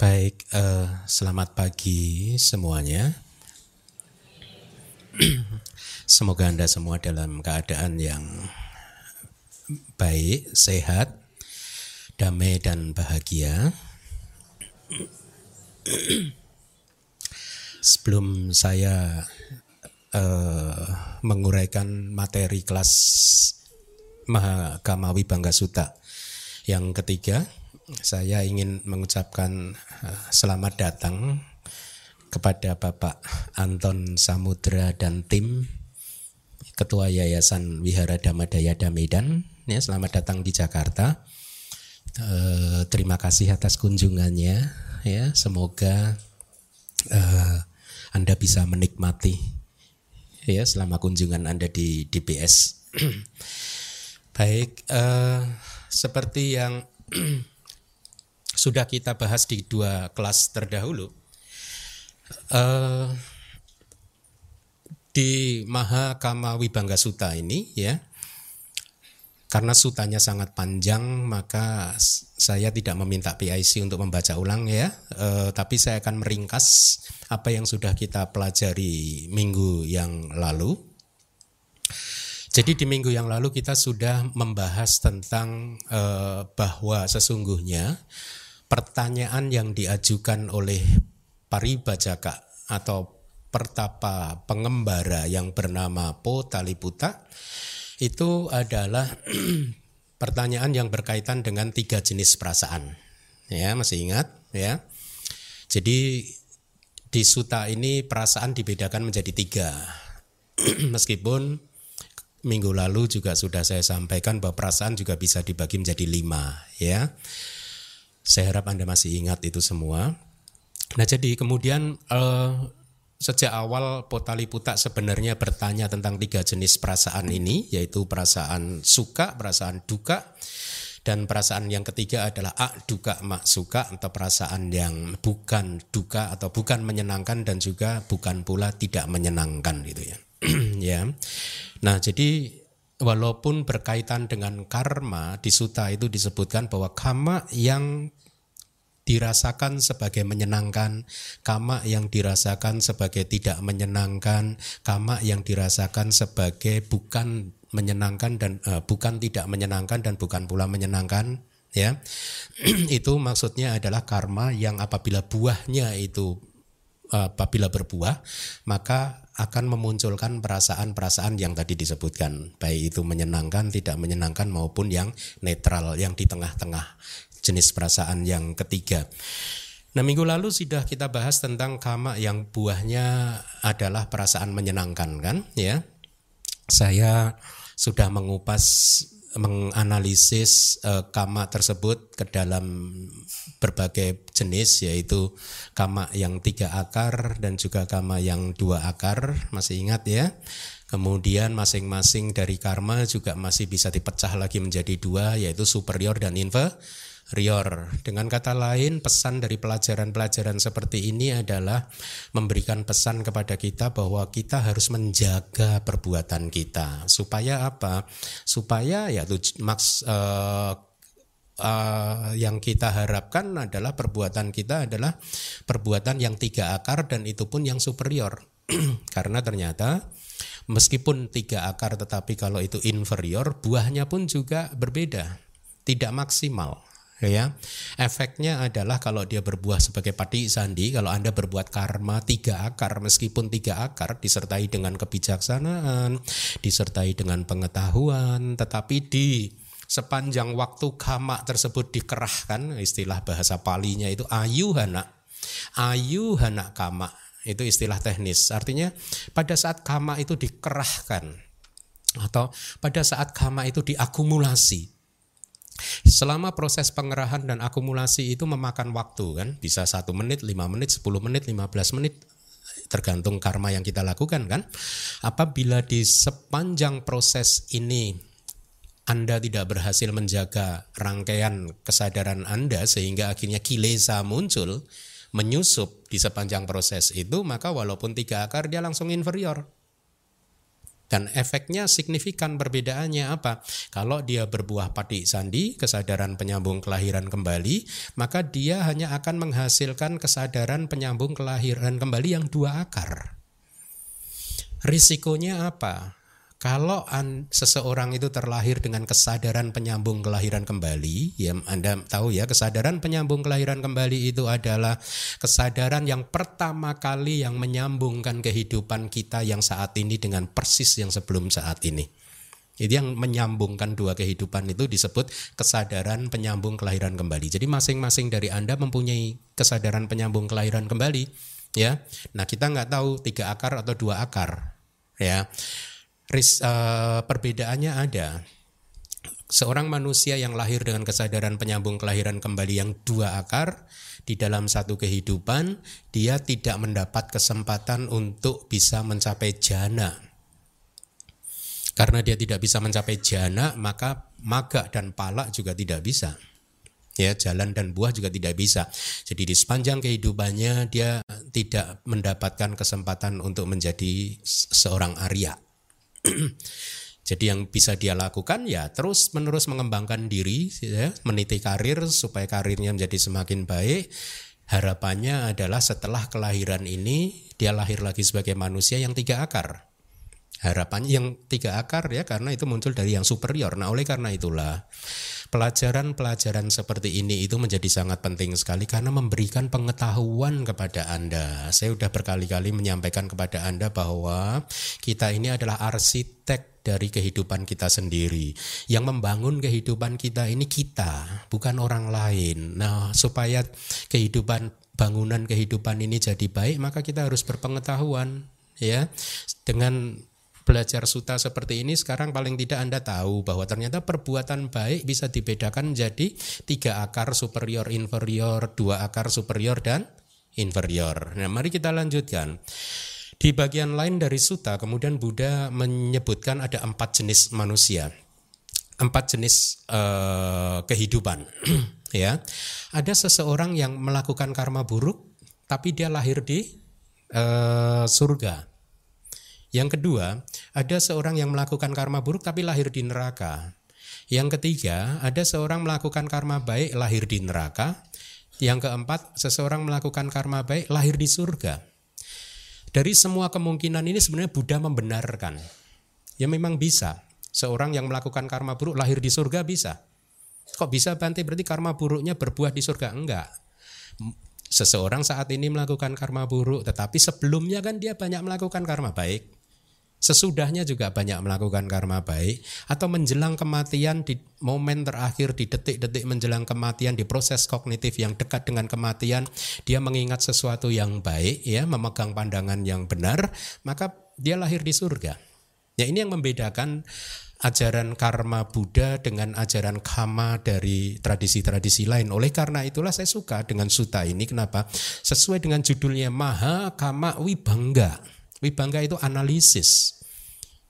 Baik, uh, selamat pagi semuanya. Semoga Anda semua dalam keadaan yang baik, sehat, damai dan bahagia. Sebelum saya uh, menguraikan materi kelas Mahakamawi Bangga Suta yang ketiga, saya ingin mengucapkan uh, selamat datang kepada Bapak Anton Samudra dan tim Ketua Yayasan Wihara Damadaya Damedan. Ya, selamat datang di Jakarta. Uh, terima kasih atas kunjungannya. Ya, semoga uh, Anda bisa menikmati ya selama kunjungan Anda di DBS. Baik, uh, seperti yang sudah kita bahas di dua kelas terdahulu. Uh, di Mahakama Wibangga Suta ini ya, karena sutanya sangat panjang maka saya tidak meminta PIC untuk membaca ulang ya, uh, tapi saya akan meringkas apa yang sudah kita pelajari minggu yang lalu. Jadi di minggu yang lalu kita sudah membahas tentang uh, bahwa sesungguhnya pertanyaan yang diajukan oleh paribajaka atau pertapa pengembara yang bernama Po Taliputa itu adalah pertanyaan yang berkaitan dengan tiga jenis perasaan. Ya, masih ingat ya. Jadi di suta ini perasaan dibedakan menjadi tiga. Meskipun minggu lalu juga sudah saya sampaikan bahwa perasaan juga bisa dibagi menjadi lima ya. Saya harap Anda masih ingat itu semua. Nah jadi kemudian eh, sejak awal Potali Putak sebenarnya bertanya tentang tiga jenis perasaan ini, yaitu perasaan suka, perasaan duka, dan perasaan yang ketiga adalah ak duka mak suka atau perasaan yang bukan duka atau bukan menyenangkan dan juga bukan pula tidak menyenangkan gitu ya. ya. Nah, jadi walaupun berkaitan dengan karma di suta itu disebutkan bahwa karma yang dirasakan sebagai menyenangkan, kama yang dirasakan sebagai tidak menyenangkan, kama yang dirasakan sebagai bukan menyenangkan dan uh, bukan tidak menyenangkan dan bukan pula menyenangkan ya. itu maksudnya adalah karma yang apabila buahnya itu uh, apabila berbuah maka akan memunculkan perasaan-perasaan yang tadi disebutkan, baik itu menyenangkan, tidak menyenangkan maupun yang netral, yang di tengah-tengah jenis perasaan yang ketiga. Nah minggu lalu sudah kita bahas tentang kama yang buahnya adalah perasaan menyenangkan kan ya. Saya sudah mengupas menganalisis uh, kama tersebut ke dalam berbagai jenis yaitu kama yang tiga akar dan juga kama yang dua akar. Masih ingat ya? Kemudian masing-masing dari karma juga masih bisa dipecah lagi menjadi dua yaitu superior dan inferior Rior. Dengan kata lain, pesan dari pelajaran-pelajaran seperti ini adalah memberikan pesan kepada kita bahwa kita harus menjaga perbuatan kita. Supaya apa? Supaya ya maks uh, uh, yang kita harapkan adalah perbuatan kita adalah perbuatan yang tiga akar dan itu pun yang superior. Karena ternyata meskipun tiga akar tetapi kalau itu inferior, buahnya pun juga berbeda, tidak maksimal ya. Efeknya adalah kalau dia berbuah sebagai padi sandi kalau anda berbuat karma tiga akar meskipun tiga akar disertai dengan kebijaksanaan disertai dengan pengetahuan tetapi di sepanjang waktu kama tersebut dikerahkan istilah bahasa palinya itu ayuhana ayuhana kama itu istilah teknis. Artinya pada saat kama itu dikerahkan atau pada saat kama itu diakumulasi Selama proses pengerahan dan akumulasi itu memakan waktu kan, bisa satu menit, lima menit, sepuluh menit, lima belas menit, tergantung karma yang kita lakukan kan. Apabila di sepanjang proses ini anda tidak berhasil menjaga rangkaian kesadaran Anda sehingga akhirnya kilesa muncul, menyusup di sepanjang proses itu, maka walaupun tiga akar dia langsung inferior. Dan efeknya signifikan perbedaannya apa? Kalau dia berbuah padi sandi, kesadaran penyambung kelahiran kembali, maka dia hanya akan menghasilkan kesadaran penyambung kelahiran kembali yang dua akar. Risikonya apa? Kalau an, seseorang itu terlahir dengan kesadaran penyambung kelahiran kembali, ya Anda tahu ya, kesadaran penyambung kelahiran kembali itu adalah kesadaran yang pertama kali yang menyambungkan kehidupan kita yang saat ini dengan persis yang sebelum saat ini. Itu yang menyambungkan dua kehidupan itu disebut kesadaran penyambung kelahiran kembali. Jadi masing-masing dari Anda mempunyai kesadaran penyambung kelahiran kembali, ya. Nah, kita nggak tahu tiga akar atau dua akar, ya ris, uh, perbedaannya ada. Seorang manusia yang lahir dengan kesadaran penyambung kelahiran kembali yang dua akar di dalam satu kehidupan, dia tidak mendapat kesempatan untuk bisa mencapai jana. Karena dia tidak bisa mencapai jana, maka maga dan palak juga tidak bisa ya jalan dan buah juga tidak bisa. Jadi di sepanjang kehidupannya dia tidak mendapatkan kesempatan untuk menjadi seorang Arya. Jadi yang bisa dia lakukan ya terus menerus mengembangkan diri, ya, meniti karir supaya karirnya menjadi semakin baik. Harapannya adalah setelah kelahiran ini dia lahir lagi sebagai manusia yang tiga akar. Harapannya yang tiga akar ya karena itu muncul dari yang superior. Nah oleh karena itulah Pelajaran-pelajaran seperti ini itu menjadi sangat penting sekali karena memberikan pengetahuan kepada Anda. Saya sudah berkali-kali menyampaikan kepada Anda bahwa kita ini adalah arsitek dari kehidupan kita sendiri. Yang membangun kehidupan kita ini kita, bukan orang lain. Nah, supaya kehidupan bangunan kehidupan ini jadi baik, maka kita harus berpengetahuan ya dengan belajar suta seperti ini sekarang paling tidak Anda tahu bahwa ternyata perbuatan baik bisa dibedakan menjadi tiga akar superior inferior, dua akar superior dan inferior. Nah, mari kita lanjutkan. Di bagian lain dari suta kemudian Buddha menyebutkan ada empat jenis manusia. Empat jenis uh, kehidupan ya. Ada seseorang yang melakukan karma buruk tapi dia lahir di uh, surga yang kedua, ada seorang yang melakukan karma buruk tapi lahir di neraka. Yang ketiga, ada seorang melakukan karma baik lahir di neraka. Yang keempat, seseorang melakukan karma baik lahir di surga. Dari semua kemungkinan ini sebenarnya Buddha membenarkan. Ya memang bisa. Seorang yang melakukan karma buruk lahir di surga bisa. Kok bisa Bante berarti karma buruknya berbuah di surga? Enggak. Seseorang saat ini melakukan karma buruk, tetapi sebelumnya kan dia banyak melakukan karma baik. Sesudahnya juga banyak melakukan karma baik atau menjelang kematian di momen terakhir di detik-detik menjelang kematian di proses kognitif yang dekat dengan kematian dia mengingat sesuatu yang baik ya memegang pandangan yang benar maka dia lahir di surga. Ya ini yang membedakan ajaran karma Buddha dengan ajaran kama dari tradisi-tradisi lain. Oleh karena itulah saya suka dengan suta ini. Kenapa? Sesuai dengan judulnya Maha Kama Wibangga. Wibangga itu analisis.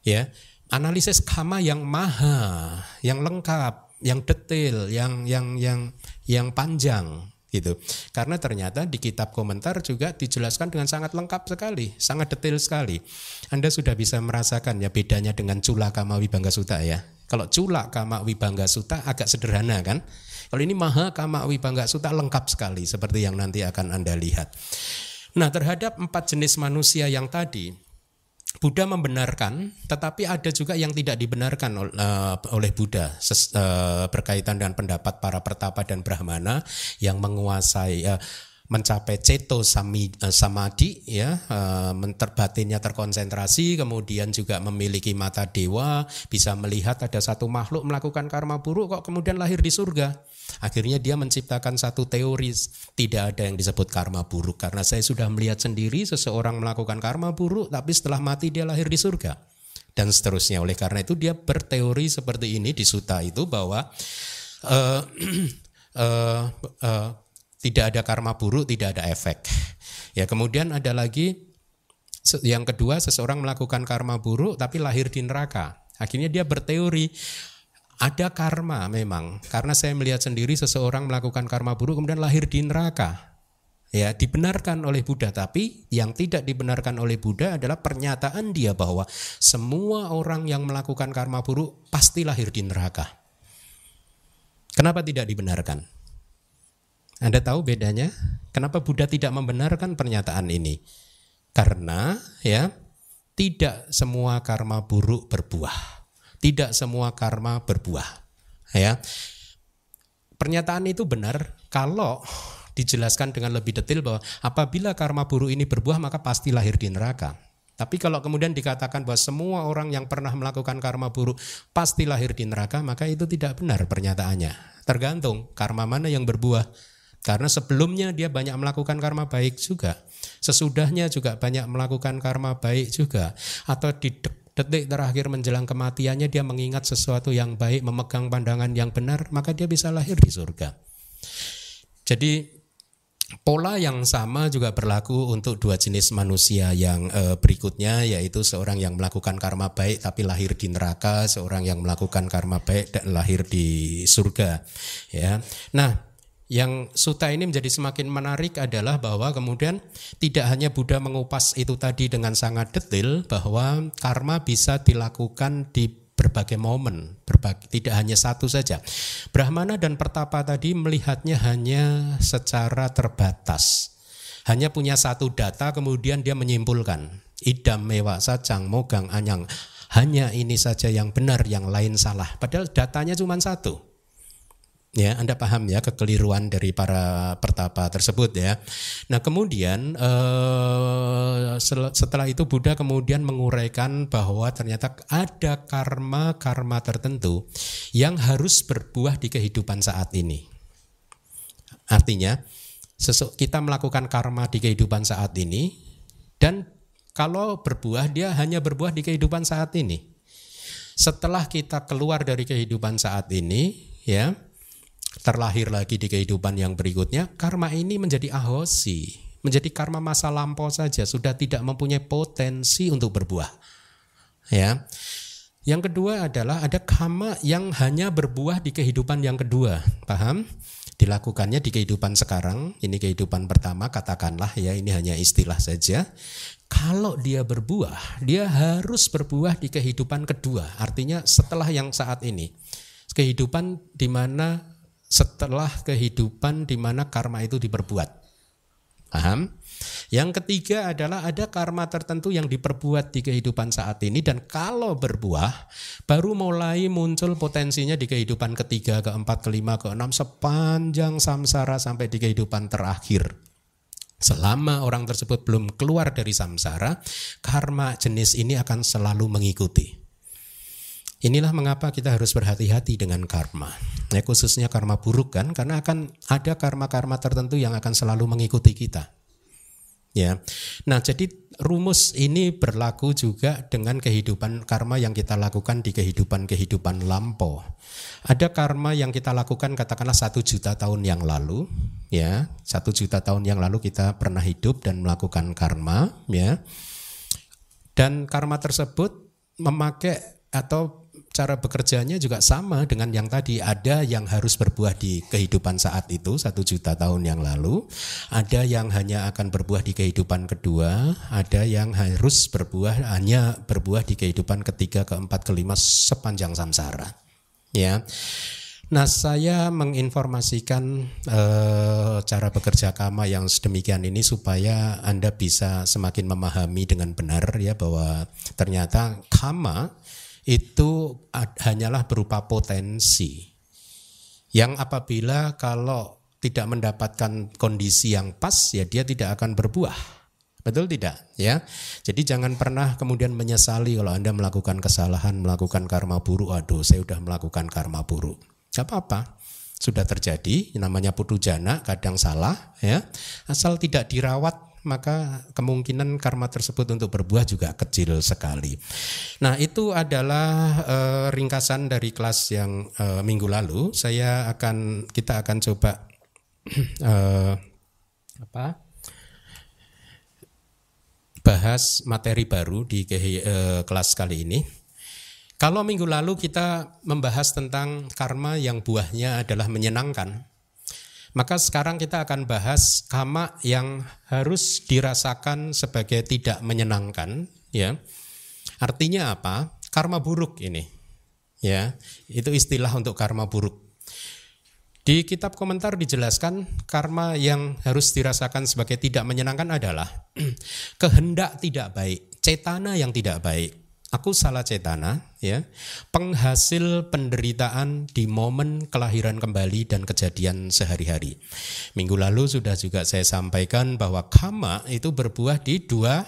Ya, analisis kama yang maha, yang lengkap, yang detail, yang yang yang yang panjang gitu. Karena ternyata di kitab komentar juga dijelaskan dengan sangat lengkap sekali, sangat detail sekali. Anda sudah bisa merasakan ya bedanya dengan Cula Kama Wibangga Suta ya. Kalau Cula Kama Wibangga Suta agak sederhana kan? Kalau ini Maha Kama Wibangga Suta lengkap sekali seperti yang nanti akan Anda lihat. Nah, terhadap empat jenis manusia yang tadi, Buddha membenarkan, tetapi ada juga yang tidak dibenarkan eh, oleh Buddha eh, berkaitan dengan pendapat para pertapa dan brahmana yang menguasai uh, mencapai ceto sami, samadhi ya terbatinnya terkonsentrasi kemudian juga memiliki mata dewa bisa melihat ada satu makhluk melakukan karma buruk kok kemudian lahir di surga Akhirnya dia menciptakan satu teori tidak ada yang disebut karma buruk karena saya sudah melihat sendiri seseorang melakukan karma buruk tapi setelah mati dia lahir di surga dan seterusnya. Oleh karena itu dia berteori seperti ini di suta itu bahwa uh, uh, uh, tidak ada karma buruk, tidak ada efek. Ya, kemudian ada lagi yang kedua seseorang melakukan karma buruk tapi lahir di neraka. Akhirnya dia berteori ada karma memang, karena saya melihat sendiri seseorang melakukan karma buruk kemudian lahir di neraka. ya dibenarkan oleh Buddha tapi yang tidak dibenarkan oleh Buddha adalah pernyataan dia bahwa semua orang yang melakukan karma buruk pasti lahir di neraka. Kenapa tidak dibenarkan? Anda tahu bedanya? Kenapa Buddha tidak membenarkan pernyataan ini? Karena ya tidak semua karma buruk berbuah. Tidak semua karma berbuah. Ya. Pernyataan itu benar kalau dijelaskan dengan lebih detail bahwa apabila karma buruk ini berbuah maka pasti lahir di neraka. Tapi kalau kemudian dikatakan bahwa semua orang yang pernah melakukan karma buruk pasti lahir di neraka, maka itu tidak benar pernyataannya. Tergantung karma mana yang berbuah. Karena sebelumnya dia banyak melakukan karma baik juga. Sesudahnya juga banyak melakukan karma baik juga. Atau di detik terakhir menjelang kematiannya dia mengingat sesuatu yang baik, memegang pandangan yang benar, maka dia bisa lahir di surga. Jadi Pola yang sama juga berlaku untuk dua jenis manusia yang e, berikutnya yaitu seorang yang melakukan karma baik tapi lahir di neraka, seorang yang melakukan karma baik dan lahir di surga. Ya. Nah, yang suta ini menjadi semakin menarik adalah bahwa kemudian tidak hanya Buddha mengupas itu tadi dengan sangat detail bahwa karma bisa dilakukan di berbagai momen, berbagai, tidak hanya satu saja. Brahmana dan Pertapa tadi melihatnya hanya secara terbatas. Hanya punya satu data kemudian dia menyimpulkan. Idam mewak sacang mogang anyang. Hanya ini saja yang benar, yang lain salah. Padahal datanya cuma satu. Ya, Anda paham ya kekeliruan dari para pertapa tersebut ya. Nah, kemudian eh, setelah itu Buddha kemudian menguraikan bahwa ternyata ada karma-karma tertentu yang harus berbuah di kehidupan saat ini. Artinya, kita melakukan karma di kehidupan saat ini dan kalau berbuah dia hanya berbuah di kehidupan saat ini. Setelah kita keluar dari kehidupan saat ini, ya, terlahir lagi di kehidupan yang berikutnya, karma ini menjadi ahosi, menjadi karma masa lampau saja, sudah tidak mempunyai potensi untuk berbuah. Ya. Yang kedua adalah ada karma yang hanya berbuah di kehidupan yang kedua. Paham? Dilakukannya di kehidupan sekarang, ini kehidupan pertama katakanlah ya ini hanya istilah saja. Kalau dia berbuah, dia harus berbuah di kehidupan kedua. Artinya setelah yang saat ini. Kehidupan di mana setelah kehidupan di mana karma itu diperbuat. Paham? Yang ketiga adalah ada karma tertentu yang diperbuat di kehidupan saat ini dan kalau berbuah baru mulai muncul potensinya di kehidupan ketiga, keempat, kelima, keenam sepanjang samsara sampai di kehidupan terakhir. Selama orang tersebut belum keluar dari samsara, karma jenis ini akan selalu mengikuti. Inilah mengapa kita harus berhati-hati dengan karma. Ya, khususnya karma buruk kan, karena akan ada karma-karma tertentu yang akan selalu mengikuti kita. Ya. Nah, jadi rumus ini berlaku juga dengan kehidupan karma yang kita lakukan di kehidupan-kehidupan lampau. Ada karma yang kita lakukan katakanlah satu juta tahun yang lalu, ya satu juta tahun yang lalu kita pernah hidup dan melakukan karma, ya. Dan karma tersebut memakai atau cara bekerjanya juga sama dengan yang tadi. Ada yang harus berbuah di kehidupan saat itu satu juta tahun yang lalu, ada yang hanya akan berbuah di kehidupan kedua, ada yang harus berbuah hanya berbuah di kehidupan ketiga, keempat, kelima sepanjang samsara. Ya. Nah, saya menginformasikan eh, cara bekerja kama yang sedemikian ini supaya Anda bisa semakin memahami dengan benar ya bahwa ternyata kama itu hanyalah berupa potensi yang apabila kalau tidak mendapatkan kondisi yang pas ya dia tidak akan berbuah. Betul tidak? Ya. Jadi jangan pernah kemudian menyesali kalau Anda melakukan kesalahan, melakukan karma buruk. Aduh, saya sudah melakukan karma buruk. Gak apa-apa. Sudah terjadi, namanya putu jana, kadang salah ya. Asal tidak dirawat maka kemungkinan karma tersebut untuk berbuah juga kecil sekali. Nah, itu adalah uh, ringkasan dari kelas yang uh, minggu lalu. Saya akan kita akan coba uh, apa? bahas materi baru di uh, kelas kali ini. Kalau minggu lalu kita membahas tentang karma yang buahnya adalah menyenangkan, Maka sekarang kita akan bahas kama yang harus dirasakan sebagai tidak menyenangkan, ya. Artinya apa? Karma buruk ini. Ya, itu istilah untuk karma buruk. Di kitab komentar dijelaskan karma yang harus dirasakan sebagai tidak menyenangkan adalah kehendak tidak baik, cetana yang tidak baik. Aku salah cetana, ya. Penghasil penderitaan di momen kelahiran kembali dan kejadian sehari-hari. Minggu lalu sudah juga saya sampaikan bahwa kama itu berbuah di dua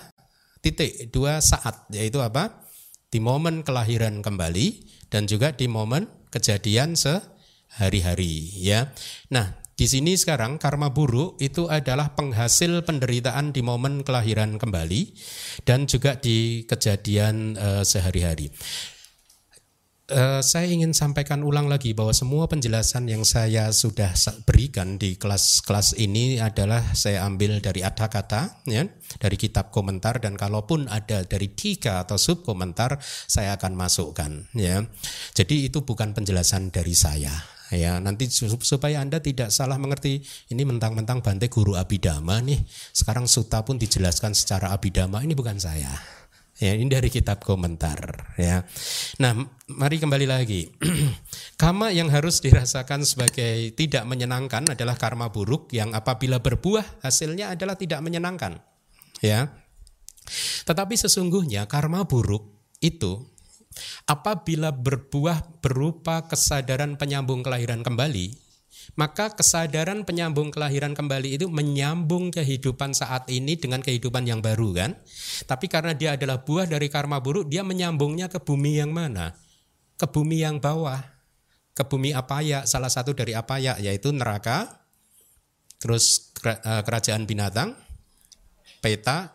titik, dua saat, yaitu apa? Di momen kelahiran kembali dan juga di momen kejadian sehari hari-hari ya. Nah, di sini sekarang karma buruk itu adalah penghasil penderitaan di momen kelahiran kembali dan juga di kejadian uh, sehari-hari. Uh, saya ingin sampaikan ulang lagi bahwa semua penjelasan yang saya sudah berikan di kelas-kelas ini adalah saya ambil dari ada kata ya, dari kitab komentar dan kalaupun ada dari tiga atau sub komentar saya akan masukkan ya. Jadi itu bukan penjelasan dari saya ya nanti supaya anda tidak salah mengerti ini mentang-mentang Bante guru abidama nih. Sekarang suta pun dijelaskan secara abidama ini bukan saya. Ya ini dari kitab komentar ya. Nah mari kembali lagi. Karma yang harus dirasakan sebagai tidak menyenangkan adalah karma buruk yang apabila berbuah hasilnya adalah tidak menyenangkan. Ya. Tetapi sesungguhnya karma buruk itu Apabila berbuah berupa kesadaran penyambung kelahiran kembali, maka kesadaran penyambung kelahiran kembali itu menyambung kehidupan saat ini dengan kehidupan yang baru kan. Tapi karena dia adalah buah dari karma buruk, dia menyambungnya ke bumi yang mana? Ke bumi yang bawah. Ke bumi apa ya? Salah satu dari apa ya? Yaitu neraka, terus eh, kerajaan binatang, peta,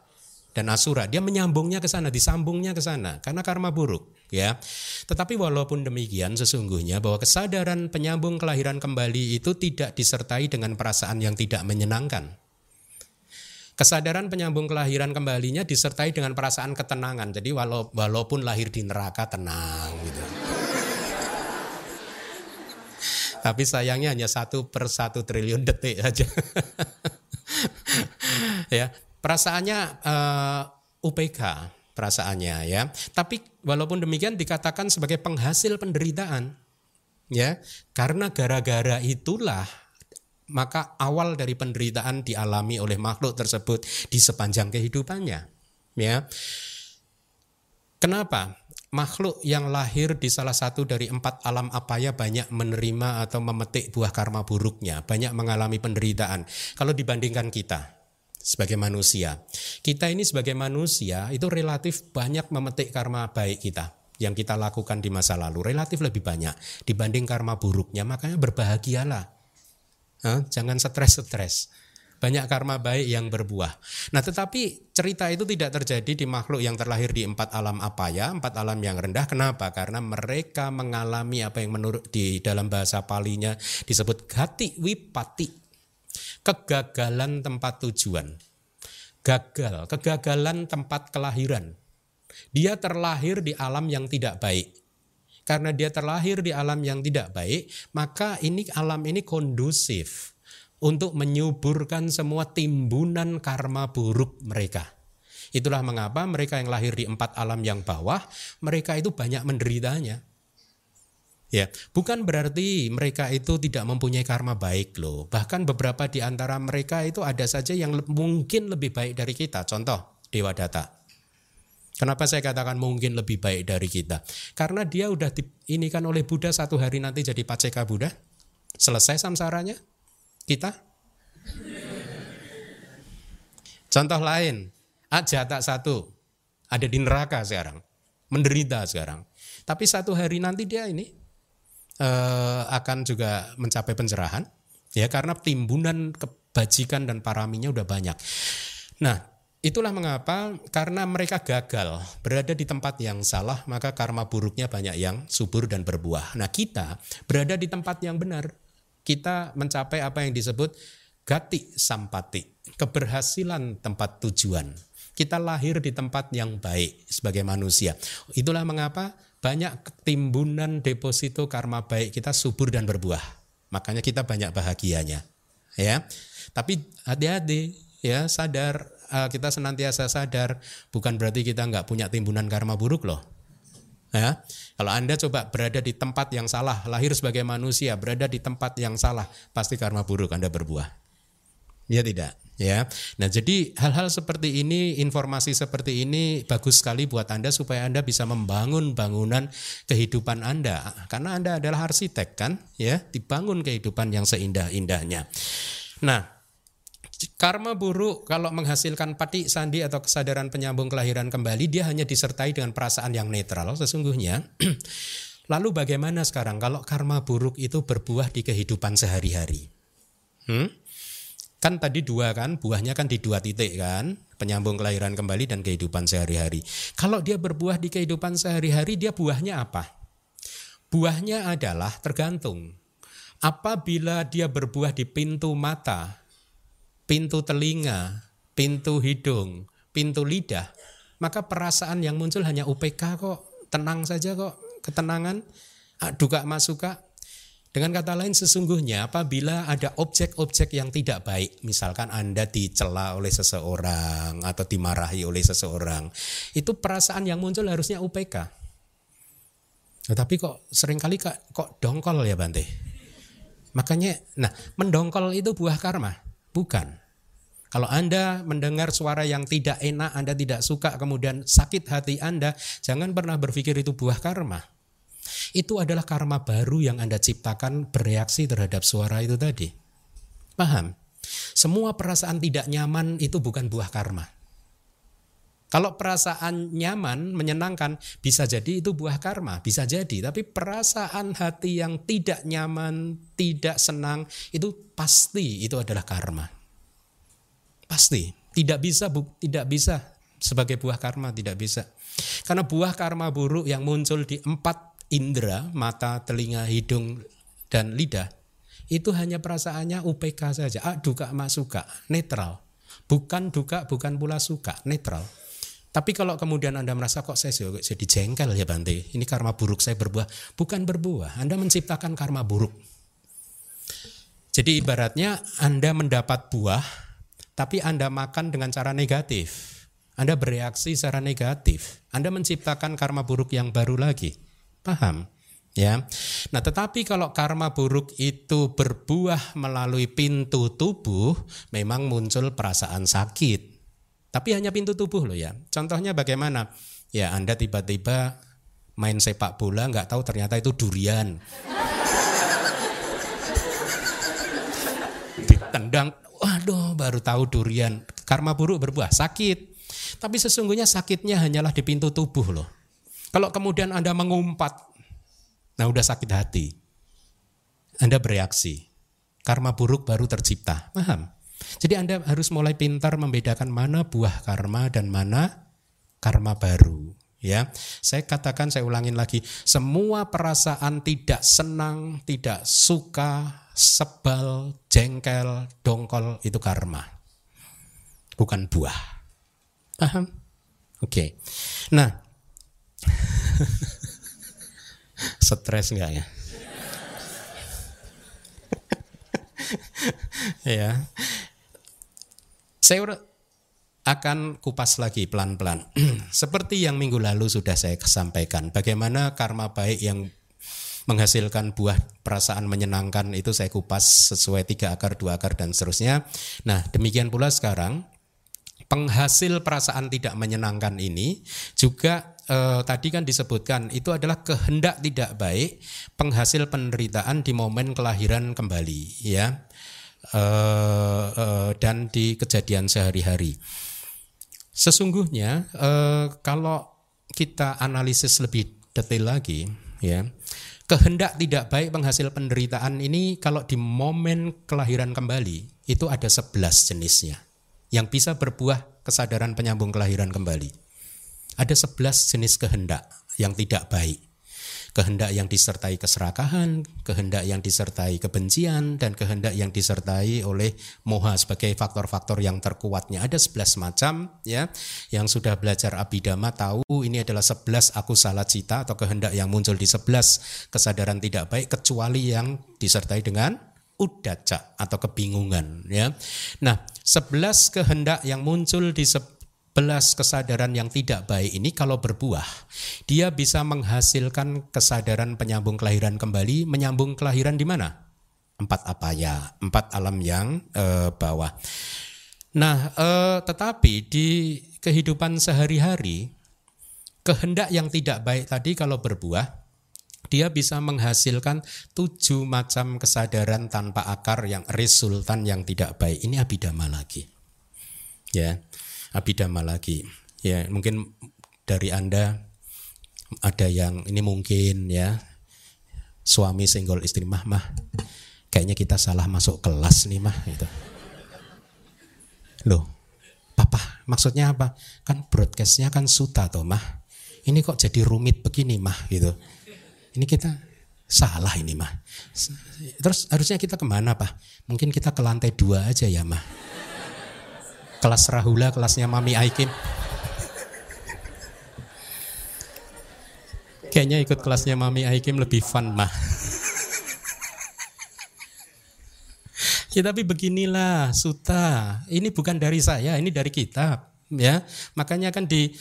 dan asura. Dia menyambungnya ke sana, disambungnya ke sana karena karma buruk ya. Tetapi walaupun demikian sesungguhnya bahwa kesadaran penyambung kelahiran kembali itu tidak disertai dengan perasaan yang tidak menyenangkan. Kesadaran penyambung kelahiran kembalinya disertai dengan perasaan ketenangan. Jadi walau, walaupun lahir di neraka tenang gitu. Tapi sayangnya hanya satu per satu triliun detik saja. ya, perasaannya uh, eh, UPK perasaannya ya. Tapi walaupun demikian dikatakan sebagai penghasil penderitaan ya. Karena gara-gara itulah maka awal dari penderitaan dialami oleh makhluk tersebut di sepanjang kehidupannya ya. Kenapa? Makhluk yang lahir di salah satu dari empat alam apaya banyak menerima atau memetik buah karma buruknya, banyak mengalami penderitaan. Kalau dibandingkan kita, sebagai manusia. Kita ini sebagai manusia itu relatif banyak memetik karma baik kita yang kita lakukan di masa lalu relatif lebih banyak dibanding karma buruknya makanya berbahagialah Hah? jangan stres-stres banyak karma baik yang berbuah. Nah, tetapi cerita itu tidak terjadi di makhluk yang terlahir di empat alam apa ya, empat alam yang rendah. Kenapa? Karena mereka mengalami apa yang menurut di dalam bahasa palinya disebut gati wipati kegagalan tempat tujuan. Gagal, kegagalan tempat kelahiran. Dia terlahir di alam yang tidak baik. Karena dia terlahir di alam yang tidak baik, maka ini alam ini kondusif untuk menyuburkan semua timbunan karma buruk mereka. Itulah mengapa mereka yang lahir di empat alam yang bawah, mereka itu banyak menderitanya. Ya, bukan berarti mereka itu tidak mempunyai karma baik loh. Bahkan beberapa di antara mereka itu ada saja yang mungkin lebih baik dari kita. Contoh Dewa Data. Kenapa saya katakan mungkin lebih baik dari kita? Karena dia udah ini kan oleh Buddha satu hari nanti jadi paceka Buddha. Selesai samsaranya. Kita? Contoh lain, aja tak satu ada di neraka sekarang, menderita sekarang. Tapi satu hari nanti dia ini eh, akan juga mencapai pencerahan ya karena timbunan kebajikan dan paraminya udah banyak. Nah, itulah mengapa karena mereka gagal berada di tempat yang salah, maka karma buruknya banyak yang subur dan berbuah. Nah, kita berada di tempat yang benar. Kita mencapai apa yang disebut gati sampati, keberhasilan tempat tujuan. Kita lahir di tempat yang baik sebagai manusia. Itulah mengapa banyak timbunan deposito karma baik kita subur dan berbuah. Makanya kita banyak bahagianya. ya. Tapi hati-hati ya, sadar uh, kita senantiasa sadar bukan berarti kita nggak punya timbunan karma buruk loh. Ya, kalau Anda coba berada di tempat yang salah, lahir sebagai manusia, berada di tempat yang salah, pasti karma buruk Anda berbuah. Ya tidak ya. Nah, jadi hal-hal seperti ini, informasi seperti ini bagus sekali buat Anda supaya Anda bisa membangun bangunan kehidupan Anda. Karena Anda adalah arsitek kan, ya, dibangun kehidupan yang seindah-indahnya. Nah, karma buruk kalau menghasilkan pati sandi atau kesadaran penyambung kelahiran kembali dia hanya disertai dengan perasaan yang netral sesungguhnya. Lalu bagaimana sekarang kalau karma buruk itu berbuah di kehidupan sehari-hari? Hmm? Kan tadi dua kan, buahnya kan di dua titik kan, penyambung kelahiran kembali dan kehidupan sehari-hari. Kalau dia berbuah di kehidupan sehari-hari, dia buahnya apa? Buahnya adalah tergantung. Apabila dia berbuah di pintu mata, pintu telinga, pintu hidung, pintu lidah, maka perasaan yang muncul hanya UPK kok, tenang saja kok, ketenangan, duka masuka, dengan kata lain sesungguhnya apabila ada objek-objek yang tidak baik, misalkan Anda dicela oleh seseorang atau dimarahi oleh seseorang, itu perasaan yang muncul harusnya UPK. Tetapi kok sering kali kok, kok dongkol ya Bante? Makanya, nah mendongkol itu buah karma, bukan. Kalau Anda mendengar suara yang tidak enak, Anda tidak suka, kemudian sakit hati Anda, jangan pernah berpikir itu buah karma. Itu adalah karma baru yang Anda ciptakan bereaksi terhadap suara itu tadi. Paham? Semua perasaan tidak nyaman itu bukan buah karma. Kalau perasaan nyaman, menyenangkan, bisa jadi itu buah karma, bisa jadi. Tapi perasaan hati yang tidak nyaman, tidak senang, itu pasti itu adalah karma. Pasti, tidak bisa, bu, tidak bisa sebagai buah karma, tidak bisa. Karena buah karma buruk yang muncul di empat indera, mata, telinga, hidung, dan lidah, itu hanya perasaannya UPK saja. Ah, duka mak suka, netral. Bukan duka, bukan pula suka, netral. Tapi kalau kemudian Anda merasa kok saya jadi jengkel ya Bante, ini karma buruk saya berbuah. Bukan berbuah, Anda menciptakan karma buruk. Jadi ibaratnya Anda mendapat buah, tapi Anda makan dengan cara negatif. Anda bereaksi secara negatif. Anda menciptakan karma buruk yang baru lagi. Paham? Ya. Nah, tetapi kalau karma buruk itu berbuah melalui pintu tubuh, memang muncul perasaan sakit. Tapi hanya pintu tubuh loh ya. Contohnya bagaimana? Ya, Anda tiba-tiba main sepak bola nggak tahu ternyata itu durian. Ditendang, waduh baru tahu durian. Karma buruk berbuah sakit. Tapi sesungguhnya sakitnya hanyalah di pintu tubuh loh. Kalau kemudian Anda mengumpat, nah udah sakit hati. Anda bereaksi. Karma buruk baru tercipta. Paham? Jadi Anda harus mulai pintar membedakan mana buah karma dan mana karma baru. Ya, saya katakan, saya ulangin lagi, semua perasaan tidak senang, tidak suka, sebal, jengkel, dongkol itu karma, bukan buah. Paham? Oke. Okay. Nah, Stres enggak ya? ya. Saya akan kupas lagi pelan-pelan. Seperti yang minggu lalu sudah saya sampaikan, bagaimana karma baik yang menghasilkan buah perasaan menyenangkan itu saya kupas sesuai tiga akar, dua akar dan seterusnya. Nah demikian pula sekarang penghasil perasaan tidak menyenangkan ini juga eh, tadi kan disebutkan itu adalah kehendak tidak baik penghasil penderitaan di momen kelahiran kembali ya eh, eh, dan di kejadian sehari-hari. Sesungguhnya eh, kalau kita analisis lebih detail lagi ya kehendak tidak baik penghasil penderitaan ini kalau di momen kelahiran kembali itu ada 11 jenisnya yang bisa berbuah kesadaran penyambung kelahiran kembali. Ada sebelas jenis kehendak yang tidak baik. Kehendak yang disertai keserakahan, kehendak yang disertai kebencian, dan kehendak yang disertai oleh moha sebagai faktor-faktor yang terkuatnya. Ada sebelas macam ya, yang sudah belajar abidama tahu ini adalah sebelas aku salah cita atau kehendak yang muncul di sebelas kesadaran tidak baik kecuali yang disertai dengan udaca atau kebingungan ya. Nah, sebelas kehendak yang muncul di sebelas kesadaran yang tidak baik ini kalau berbuah, dia bisa menghasilkan kesadaran penyambung kelahiran kembali, menyambung kelahiran di mana? Empat apa ya? Empat alam yang eh, bawah. Nah, eh, tetapi di kehidupan sehari-hari kehendak yang tidak baik tadi kalau berbuah dia bisa menghasilkan tujuh macam kesadaran tanpa akar yang resultan yang tidak baik. Ini abidama lagi. Ya, abidama lagi. Ya, mungkin dari Anda ada yang ini mungkin ya suami single istri mah mah kayaknya kita salah masuk kelas nih mah gitu. Loh, papa maksudnya apa? Kan broadcastnya kan suta toh mah. Ini kok jadi rumit begini mah gitu ini kita salah ini mah. Terus harusnya kita ke mana pak? Mungkin kita ke lantai dua aja ya mah. Kelas Rahula, kelasnya Mami Aikim. Kayaknya ikut kelasnya Mami Aikim lebih fun mah. ya tapi beginilah suta. Ini bukan dari saya, ini dari kitab ya. Makanya kan di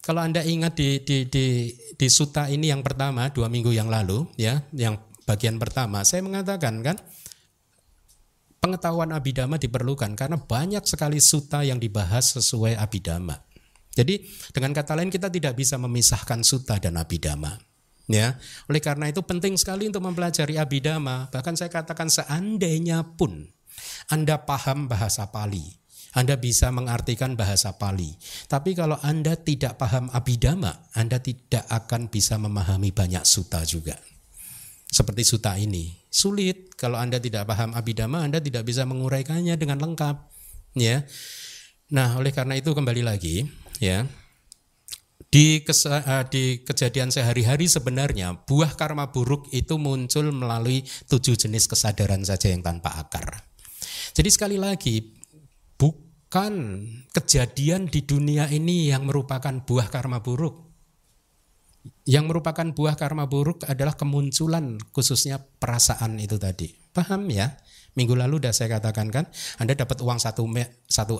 kalau Anda ingat di, di, di, di suta ini yang pertama dua minggu yang lalu ya, yang bagian pertama saya mengatakan kan pengetahuan abidama diperlukan karena banyak sekali suta yang dibahas sesuai abidama. Jadi dengan kata lain kita tidak bisa memisahkan suta dan abidama. Ya, oleh karena itu penting sekali untuk mempelajari abidama. Bahkan saya katakan seandainya pun Anda paham bahasa Pali, anda bisa mengartikan bahasa Pali. Tapi kalau Anda tidak paham abidama, Anda tidak akan bisa memahami banyak suta juga. Seperti suta ini. Sulit kalau Anda tidak paham abidama, Anda tidak bisa menguraikannya dengan lengkap, ya. Nah, oleh karena itu kembali lagi, ya. Di, uh, di kejadian sehari-hari sebenarnya buah karma buruk itu muncul melalui tujuh jenis kesadaran saja yang tanpa akar. Jadi sekali lagi bukan kejadian di dunia ini yang merupakan buah karma buruk. Yang merupakan buah karma buruk adalah kemunculan khususnya perasaan itu tadi. Paham ya? Minggu lalu sudah saya katakan kan, Anda dapat uang 1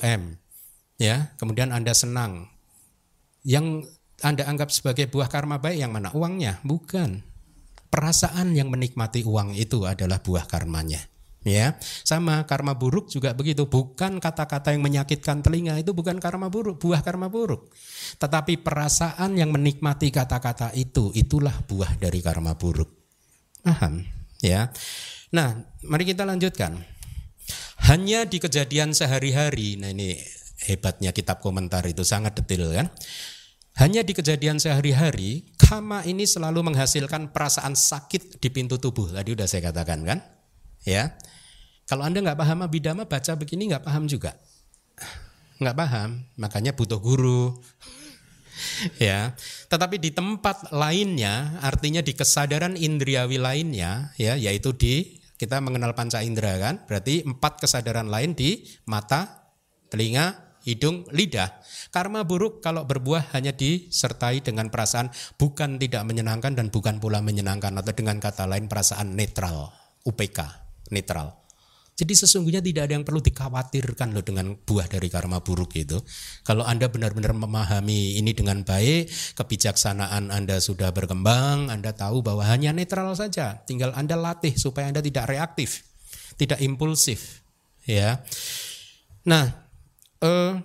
M. Ya, kemudian Anda senang. Yang Anda anggap sebagai buah karma baik yang mana? Uangnya? Bukan. Perasaan yang menikmati uang itu adalah buah karmanya. Ya, sama karma buruk juga begitu. Bukan kata-kata yang menyakitkan telinga itu bukan karma buruk, buah karma buruk. Tetapi perasaan yang menikmati kata-kata itu, itulah buah dari karma buruk. Paham? Ya. Nah, mari kita lanjutkan. Hanya di kejadian sehari-hari, nah ini hebatnya kitab komentar itu sangat detail kan. Hanya di kejadian sehari-hari, kama ini selalu menghasilkan perasaan sakit di pintu tubuh. Tadi udah saya katakan kan? Ya, kalau Anda nggak paham abidama, baca begini nggak paham juga. Nggak paham, makanya butuh guru. ya, tetapi di tempat lainnya, artinya di kesadaran indriawi lainnya, ya, yaitu di kita mengenal panca indera kan, berarti empat kesadaran lain di mata, telinga, hidung, lidah. Karma buruk kalau berbuah hanya disertai dengan perasaan bukan tidak menyenangkan dan bukan pula menyenangkan atau dengan kata lain perasaan netral, UPK, netral. Jadi sesungguhnya tidak ada yang perlu dikhawatirkan loh dengan buah dari karma buruk itu. Kalau Anda benar-benar memahami ini dengan baik, kebijaksanaan Anda sudah berkembang, Anda tahu bahwa hanya netral saja. Tinggal Anda latih supaya Anda tidak reaktif, tidak impulsif. Ya. Nah, eh,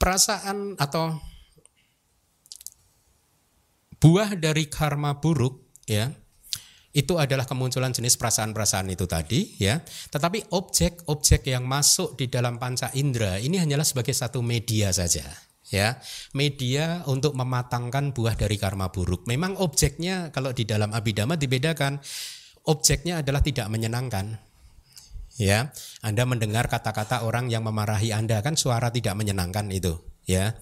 perasaan atau buah dari karma buruk ya itu adalah kemunculan jenis perasaan-perasaan itu tadi ya. Tetapi objek-objek yang masuk di dalam panca indera ini hanyalah sebagai satu media saja ya. Media untuk mematangkan buah dari karma buruk. Memang objeknya kalau di dalam abidama dibedakan. Objeknya adalah tidak menyenangkan. Ya, Anda mendengar kata-kata orang yang memarahi Anda kan suara tidak menyenangkan itu, ya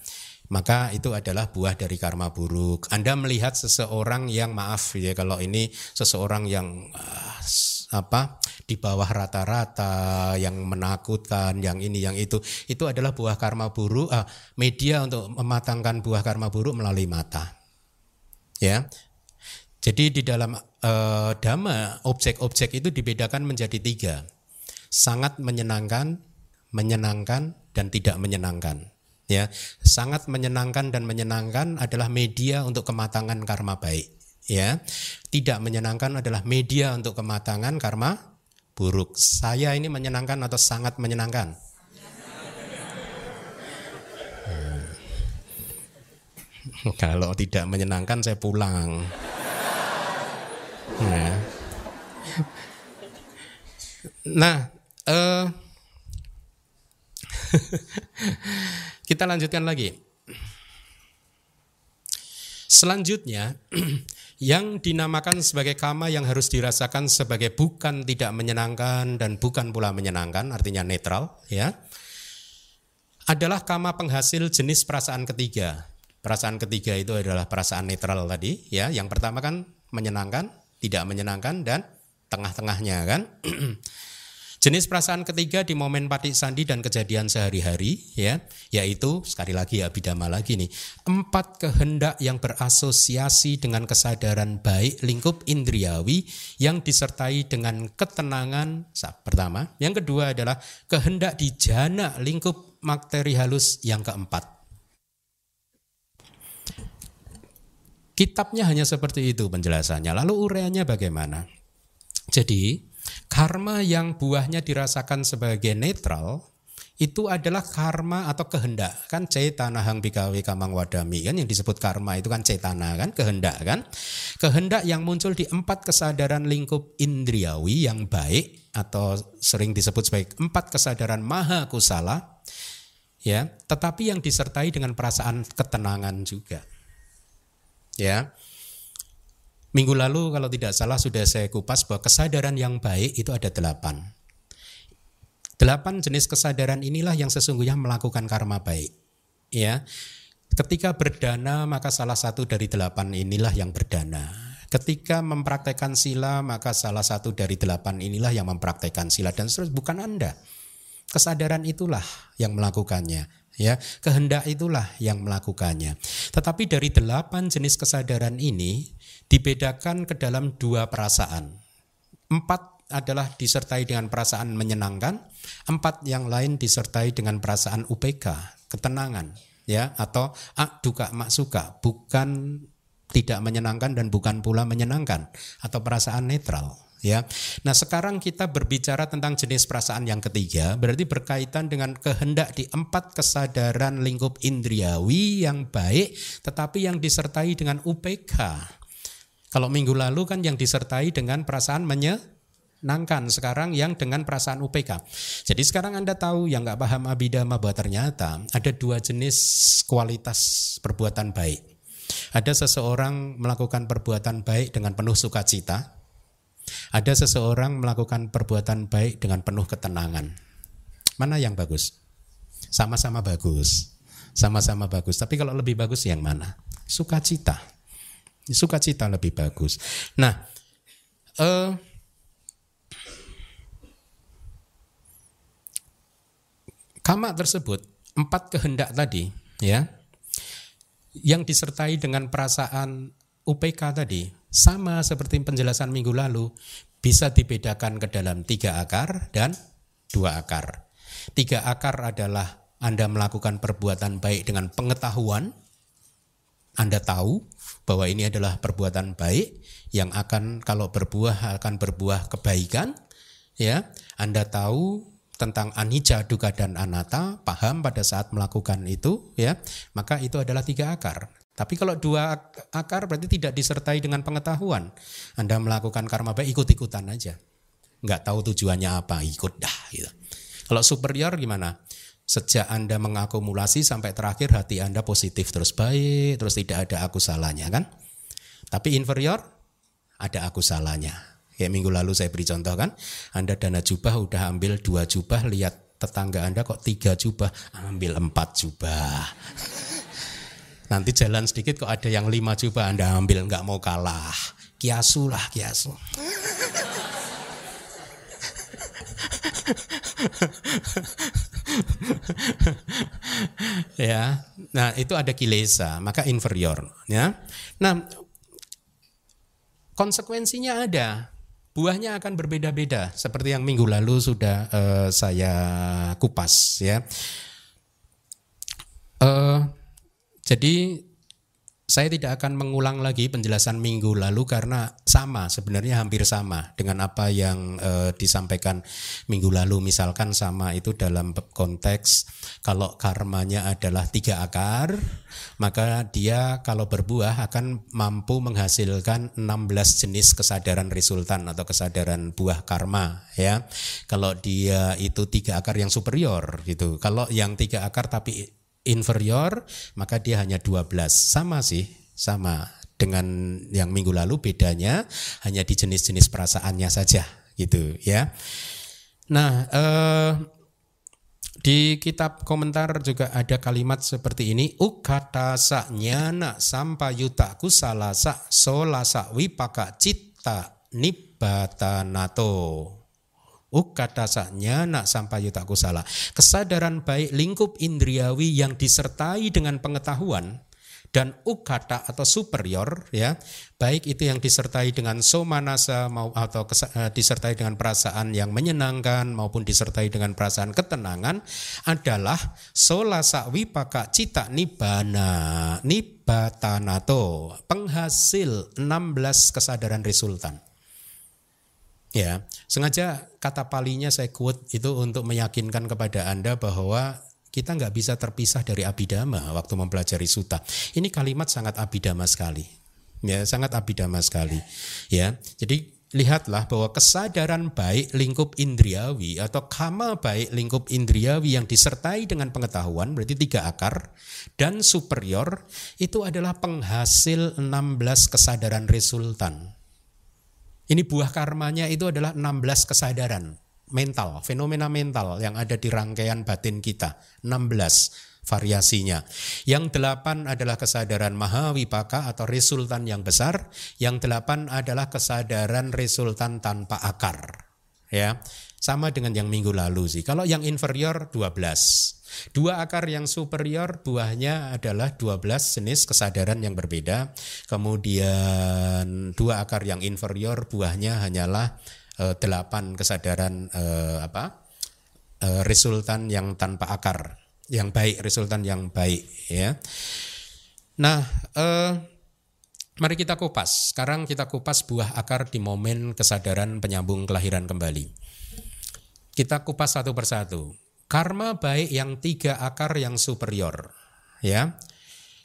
maka itu adalah buah dari karma buruk. Anda melihat seseorang yang maaf ya kalau ini seseorang yang uh, apa di bawah rata-rata, yang menakutkan, yang ini yang itu, itu adalah buah karma buruk. Uh, media untuk mematangkan buah karma buruk melalui mata. Ya. Jadi di dalam uh, dhamma objek-objek itu dibedakan menjadi tiga. Sangat menyenangkan, menyenangkan, dan tidak menyenangkan. Ya, sangat menyenangkan dan menyenangkan adalah media untuk kematangan karma baik. Ya, tidak menyenangkan adalah media untuk kematangan karma buruk. Saya ini menyenangkan atau sangat menyenangkan? Hmm. Kalau tidak menyenangkan saya pulang. Nah, nah uh, kita lanjutkan lagi. Selanjutnya, yang dinamakan sebagai kama yang harus dirasakan sebagai bukan tidak menyenangkan dan bukan pula menyenangkan, artinya netral, ya, adalah kama penghasil jenis perasaan ketiga. Perasaan ketiga itu adalah perasaan netral tadi, ya. Yang pertama kan menyenangkan, tidak menyenangkan dan tengah-tengahnya kan. Jenis perasaan ketiga di momen patik sandi dan kejadian sehari-hari ya, yaitu sekali lagi ya bidama lagi nih, empat kehendak yang berasosiasi dengan kesadaran baik lingkup indriawi yang disertai dengan ketenangan pertama. Yang kedua adalah kehendak di jana lingkup materi halus yang keempat. Kitabnya hanya seperti itu penjelasannya. Lalu ureanya bagaimana? Jadi Karma yang buahnya dirasakan sebagai netral itu adalah karma atau kehendak. Kan cetana hang bikawe kamang wadami kan yang disebut karma itu kan cetana kan kehendak kan. Kehendak yang muncul di empat kesadaran lingkup indriawi yang baik atau sering disebut sebagai empat kesadaran maha kusala ya tetapi yang disertai dengan perasaan ketenangan juga ya Minggu lalu kalau tidak salah sudah saya kupas bahwa kesadaran yang baik itu ada delapan. Delapan jenis kesadaran inilah yang sesungguhnya melakukan karma baik. Ya, ketika berdana maka salah satu dari delapan inilah yang berdana. Ketika mempraktekkan sila maka salah satu dari delapan inilah yang mempraktekkan sila dan seterusnya bukan anda. Kesadaran itulah yang melakukannya ya kehendak itulah yang melakukannya tetapi dari delapan jenis kesadaran ini dibedakan ke dalam dua perasaan. Empat adalah disertai dengan perasaan menyenangkan, empat yang lain disertai dengan perasaan UPK, ketenangan, ya atau ak duka mak suka, bukan tidak menyenangkan dan bukan pula menyenangkan atau perasaan netral ya. Nah, sekarang kita berbicara tentang jenis perasaan yang ketiga, berarti berkaitan dengan kehendak di empat kesadaran lingkup indriawi yang baik tetapi yang disertai dengan UPK kalau minggu lalu kan yang disertai dengan perasaan menyenangkan, sekarang yang dengan perasaan UPK. Jadi sekarang Anda tahu yang nggak paham abidama bahwa ternyata ada dua jenis kualitas perbuatan baik. Ada seseorang melakukan perbuatan baik dengan penuh sukacita. Ada seseorang melakukan perbuatan baik dengan penuh ketenangan. Mana yang bagus? Sama-sama bagus. Sama-sama bagus. Tapi kalau lebih bagus yang mana? Sukacita. Sukacita lebih bagus. Nah, eh, kama tersebut empat kehendak tadi, ya, yang disertai dengan perasaan UPK tadi sama seperti penjelasan minggu lalu bisa dibedakan ke dalam tiga akar dan dua akar. Tiga akar adalah Anda melakukan perbuatan baik dengan pengetahuan, Anda tahu bahwa ini adalah perbuatan baik yang akan kalau berbuah akan berbuah kebaikan ya. Anda tahu tentang anicca duka dan anatta paham pada saat melakukan itu ya. Maka itu adalah tiga akar. Tapi kalau dua akar berarti tidak disertai dengan pengetahuan. Anda melakukan karma baik ikut-ikutan aja. Nggak tahu tujuannya apa ikut dah gitu. Kalau superior gimana Sejak Anda mengakumulasi sampai terakhir hati Anda positif terus baik, terus tidak ada aku salahnya kan? Tapi inferior ada aku salahnya. Kayak minggu lalu saya beri contoh kan, Anda dana jubah udah ambil dua jubah, lihat tetangga Anda kok tiga jubah, ambil empat jubah. Nanti jalan sedikit kok ada yang lima jubah Anda ambil nggak mau kalah. Kiasu lah kiasu. ya. Nah, itu ada kilesa, maka inferior, ya. Nah, konsekuensinya ada. Buahnya akan berbeda-beda seperti yang minggu lalu sudah uh, saya kupas ya. Uh, jadi saya tidak akan mengulang lagi penjelasan minggu lalu karena sama sebenarnya hampir sama dengan apa yang e, disampaikan minggu lalu. Misalkan sama itu dalam konteks kalau karmanya adalah tiga akar maka dia kalau berbuah akan mampu menghasilkan 16 jenis kesadaran resultan atau kesadaran buah karma ya. Kalau dia itu tiga akar yang superior gitu. Kalau yang tiga akar tapi inferior maka dia hanya 12 sama sih sama dengan yang minggu lalu bedanya hanya di jenis-jenis perasaannya saja gitu ya. Nah eh, di kitab komentar juga ada kalimat seperti ini ukata sa nyana sampayuta kusalasa solasa wipaka citta nato Ukatasanya nak sampai tak salah. Kesadaran baik lingkup indriawi yang disertai dengan pengetahuan dan ukata atau superior ya baik itu yang disertai dengan somanasa mau atau uh, disertai dengan perasaan yang menyenangkan maupun disertai dengan perasaan ketenangan adalah solasa wipaka cita nibana nibatanato penghasil 16 kesadaran resultan Ya, sengaja kata palinya saya quote itu untuk meyakinkan kepada Anda bahwa kita nggak bisa terpisah dari abidama waktu mempelajari suta. Ini kalimat sangat abidama sekali. Ya, sangat abidama sekali. Ya. Jadi lihatlah bahwa kesadaran baik lingkup indriawi atau kama baik lingkup indriawi yang disertai dengan pengetahuan berarti tiga akar dan superior itu adalah penghasil 16 kesadaran resultan ini buah karmanya itu adalah 16 kesadaran mental, fenomena mental yang ada di rangkaian batin kita. 16 variasinya. Yang delapan adalah kesadaran mahawipaka atau resultan yang besar. Yang delapan adalah kesadaran resultan tanpa akar. Ya, sama dengan yang minggu lalu sih. Kalau yang inferior 12. Dua akar yang superior buahnya adalah 12 jenis kesadaran yang berbeda. Kemudian dua akar yang inferior buahnya hanyalah eh, delapan kesadaran eh, apa? Eh, resultan yang tanpa akar, yang baik, resultan yang baik ya. Nah, eh, mari kita kupas. Sekarang kita kupas buah akar di momen kesadaran penyambung kelahiran kembali. Kita kupas satu persatu karma baik yang tiga akar yang superior ya.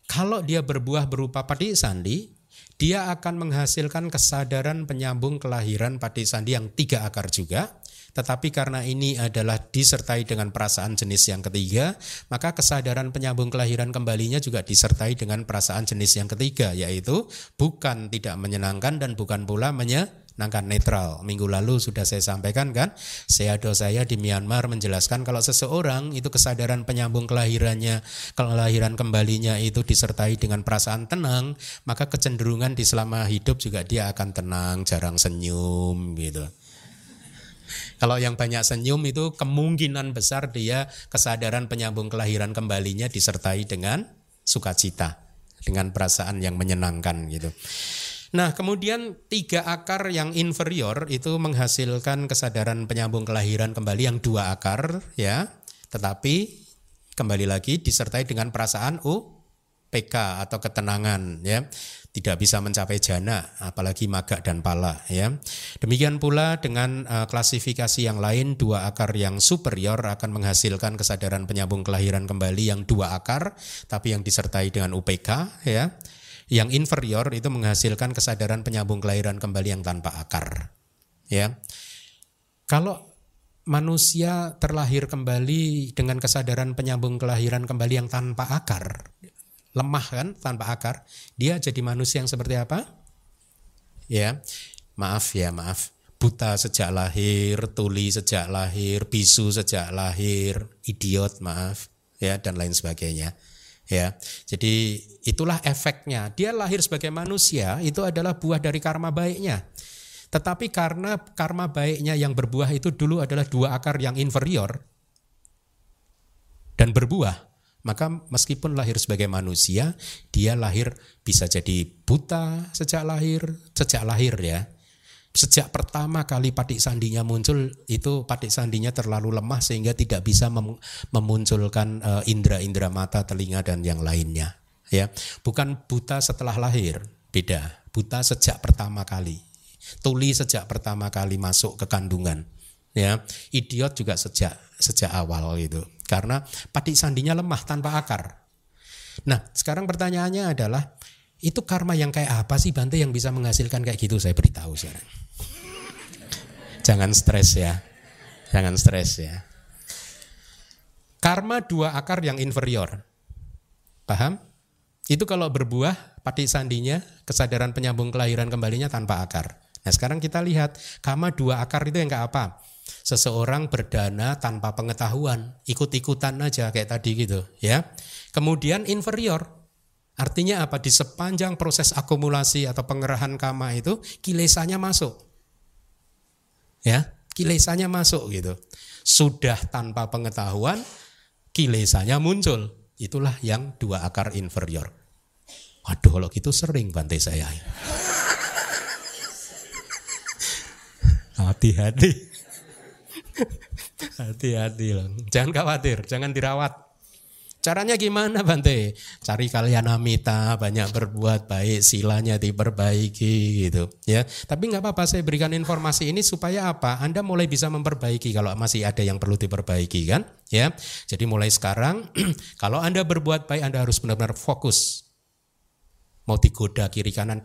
Kalau dia berbuah berupa padi sandi dia akan menghasilkan kesadaran penyambung kelahiran padi sandi yang tiga akar juga. Tetapi karena ini adalah disertai dengan perasaan jenis yang ketiga, maka kesadaran penyambung kelahiran kembalinya juga disertai dengan perasaan jenis yang ketiga, yaitu bukan tidak menyenangkan dan bukan pula menyenangkan nangkan netral. Minggu lalu sudah saya sampaikan kan, seado saya di Myanmar menjelaskan kalau seseorang itu kesadaran penyambung kelahirannya, kelahiran kembalinya itu disertai dengan perasaan tenang, maka kecenderungan di selama hidup juga dia akan tenang, jarang senyum gitu. Kalau yang banyak senyum itu kemungkinan besar dia kesadaran penyambung kelahiran kembalinya disertai dengan sukacita, dengan perasaan yang menyenangkan gitu. Nah, kemudian tiga akar yang inferior itu menghasilkan kesadaran penyambung kelahiran kembali yang dua akar ya, tetapi kembali lagi disertai dengan perasaan U PK atau ketenangan ya. Tidak bisa mencapai jana apalagi maga dan pala ya. Demikian pula dengan uh, klasifikasi yang lain dua akar yang superior akan menghasilkan kesadaran penyambung kelahiran kembali yang dua akar tapi yang disertai dengan UPK ya yang inferior itu menghasilkan kesadaran penyambung kelahiran kembali yang tanpa akar. Ya. Kalau manusia terlahir kembali dengan kesadaran penyambung kelahiran kembali yang tanpa akar, lemah kan tanpa akar, dia jadi manusia yang seperti apa? Ya. Maaf ya, maaf. Buta sejak lahir, tuli sejak lahir, bisu sejak lahir, idiot, maaf, ya dan lain sebagainya ya. Jadi itulah efeknya. Dia lahir sebagai manusia itu adalah buah dari karma baiknya. Tetapi karena karma baiknya yang berbuah itu dulu adalah dua akar yang inferior dan berbuah, maka meskipun lahir sebagai manusia, dia lahir bisa jadi buta sejak lahir, sejak lahir ya. Sejak pertama kali patik sandinya muncul, itu patik sandinya terlalu lemah sehingga tidak bisa mem memunculkan uh, indera-indera mata, telinga dan yang lainnya. Ya, bukan buta setelah lahir, beda. Buta sejak pertama kali, tuli sejak pertama kali masuk ke kandungan. Ya, idiot juga sejak sejak awal itu. Karena patik sandinya lemah tanpa akar. Nah, sekarang pertanyaannya adalah itu karma yang kayak apa sih Bante yang bisa menghasilkan kayak gitu? Saya beritahu sekarang. Jangan stres ya. Jangan stres ya. Karma dua akar yang inferior. Paham? Itu kalau berbuah, pati sandinya, kesadaran penyambung kelahiran kembalinya tanpa akar. Nah sekarang kita lihat, karma dua akar itu yang kayak apa? Seseorang berdana tanpa pengetahuan, ikut-ikutan aja kayak tadi gitu ya. Kemudian inferior, artinya apa? Di sepanjang proses akumulasi atau pengerahan kama itu, kilesanya masuk ya kilesanya masuk gitu. Sudah tanpa pengetahuan kilesanya muncul. Itulah yang dua akar inferior. Waduh kalau gitu sering bantai saya. Hati-hati. Hati-hati jangan khawatir jangan dirawat Caranya gimana Bante? Cari kalian amita, banyak berbuat baik, silanya diperbaiki gitu ya. Tapi nggak apa-apa saya berikan informasi ini supaya apa? Anda mulai bisa memperbaiki kalau masih ada yang perlu diperbaiki kan? Ya. Jadi mulai sekarang kalau Anda berbuat baik Anda harus benar-benar fokus. Mau digoda kiri kanan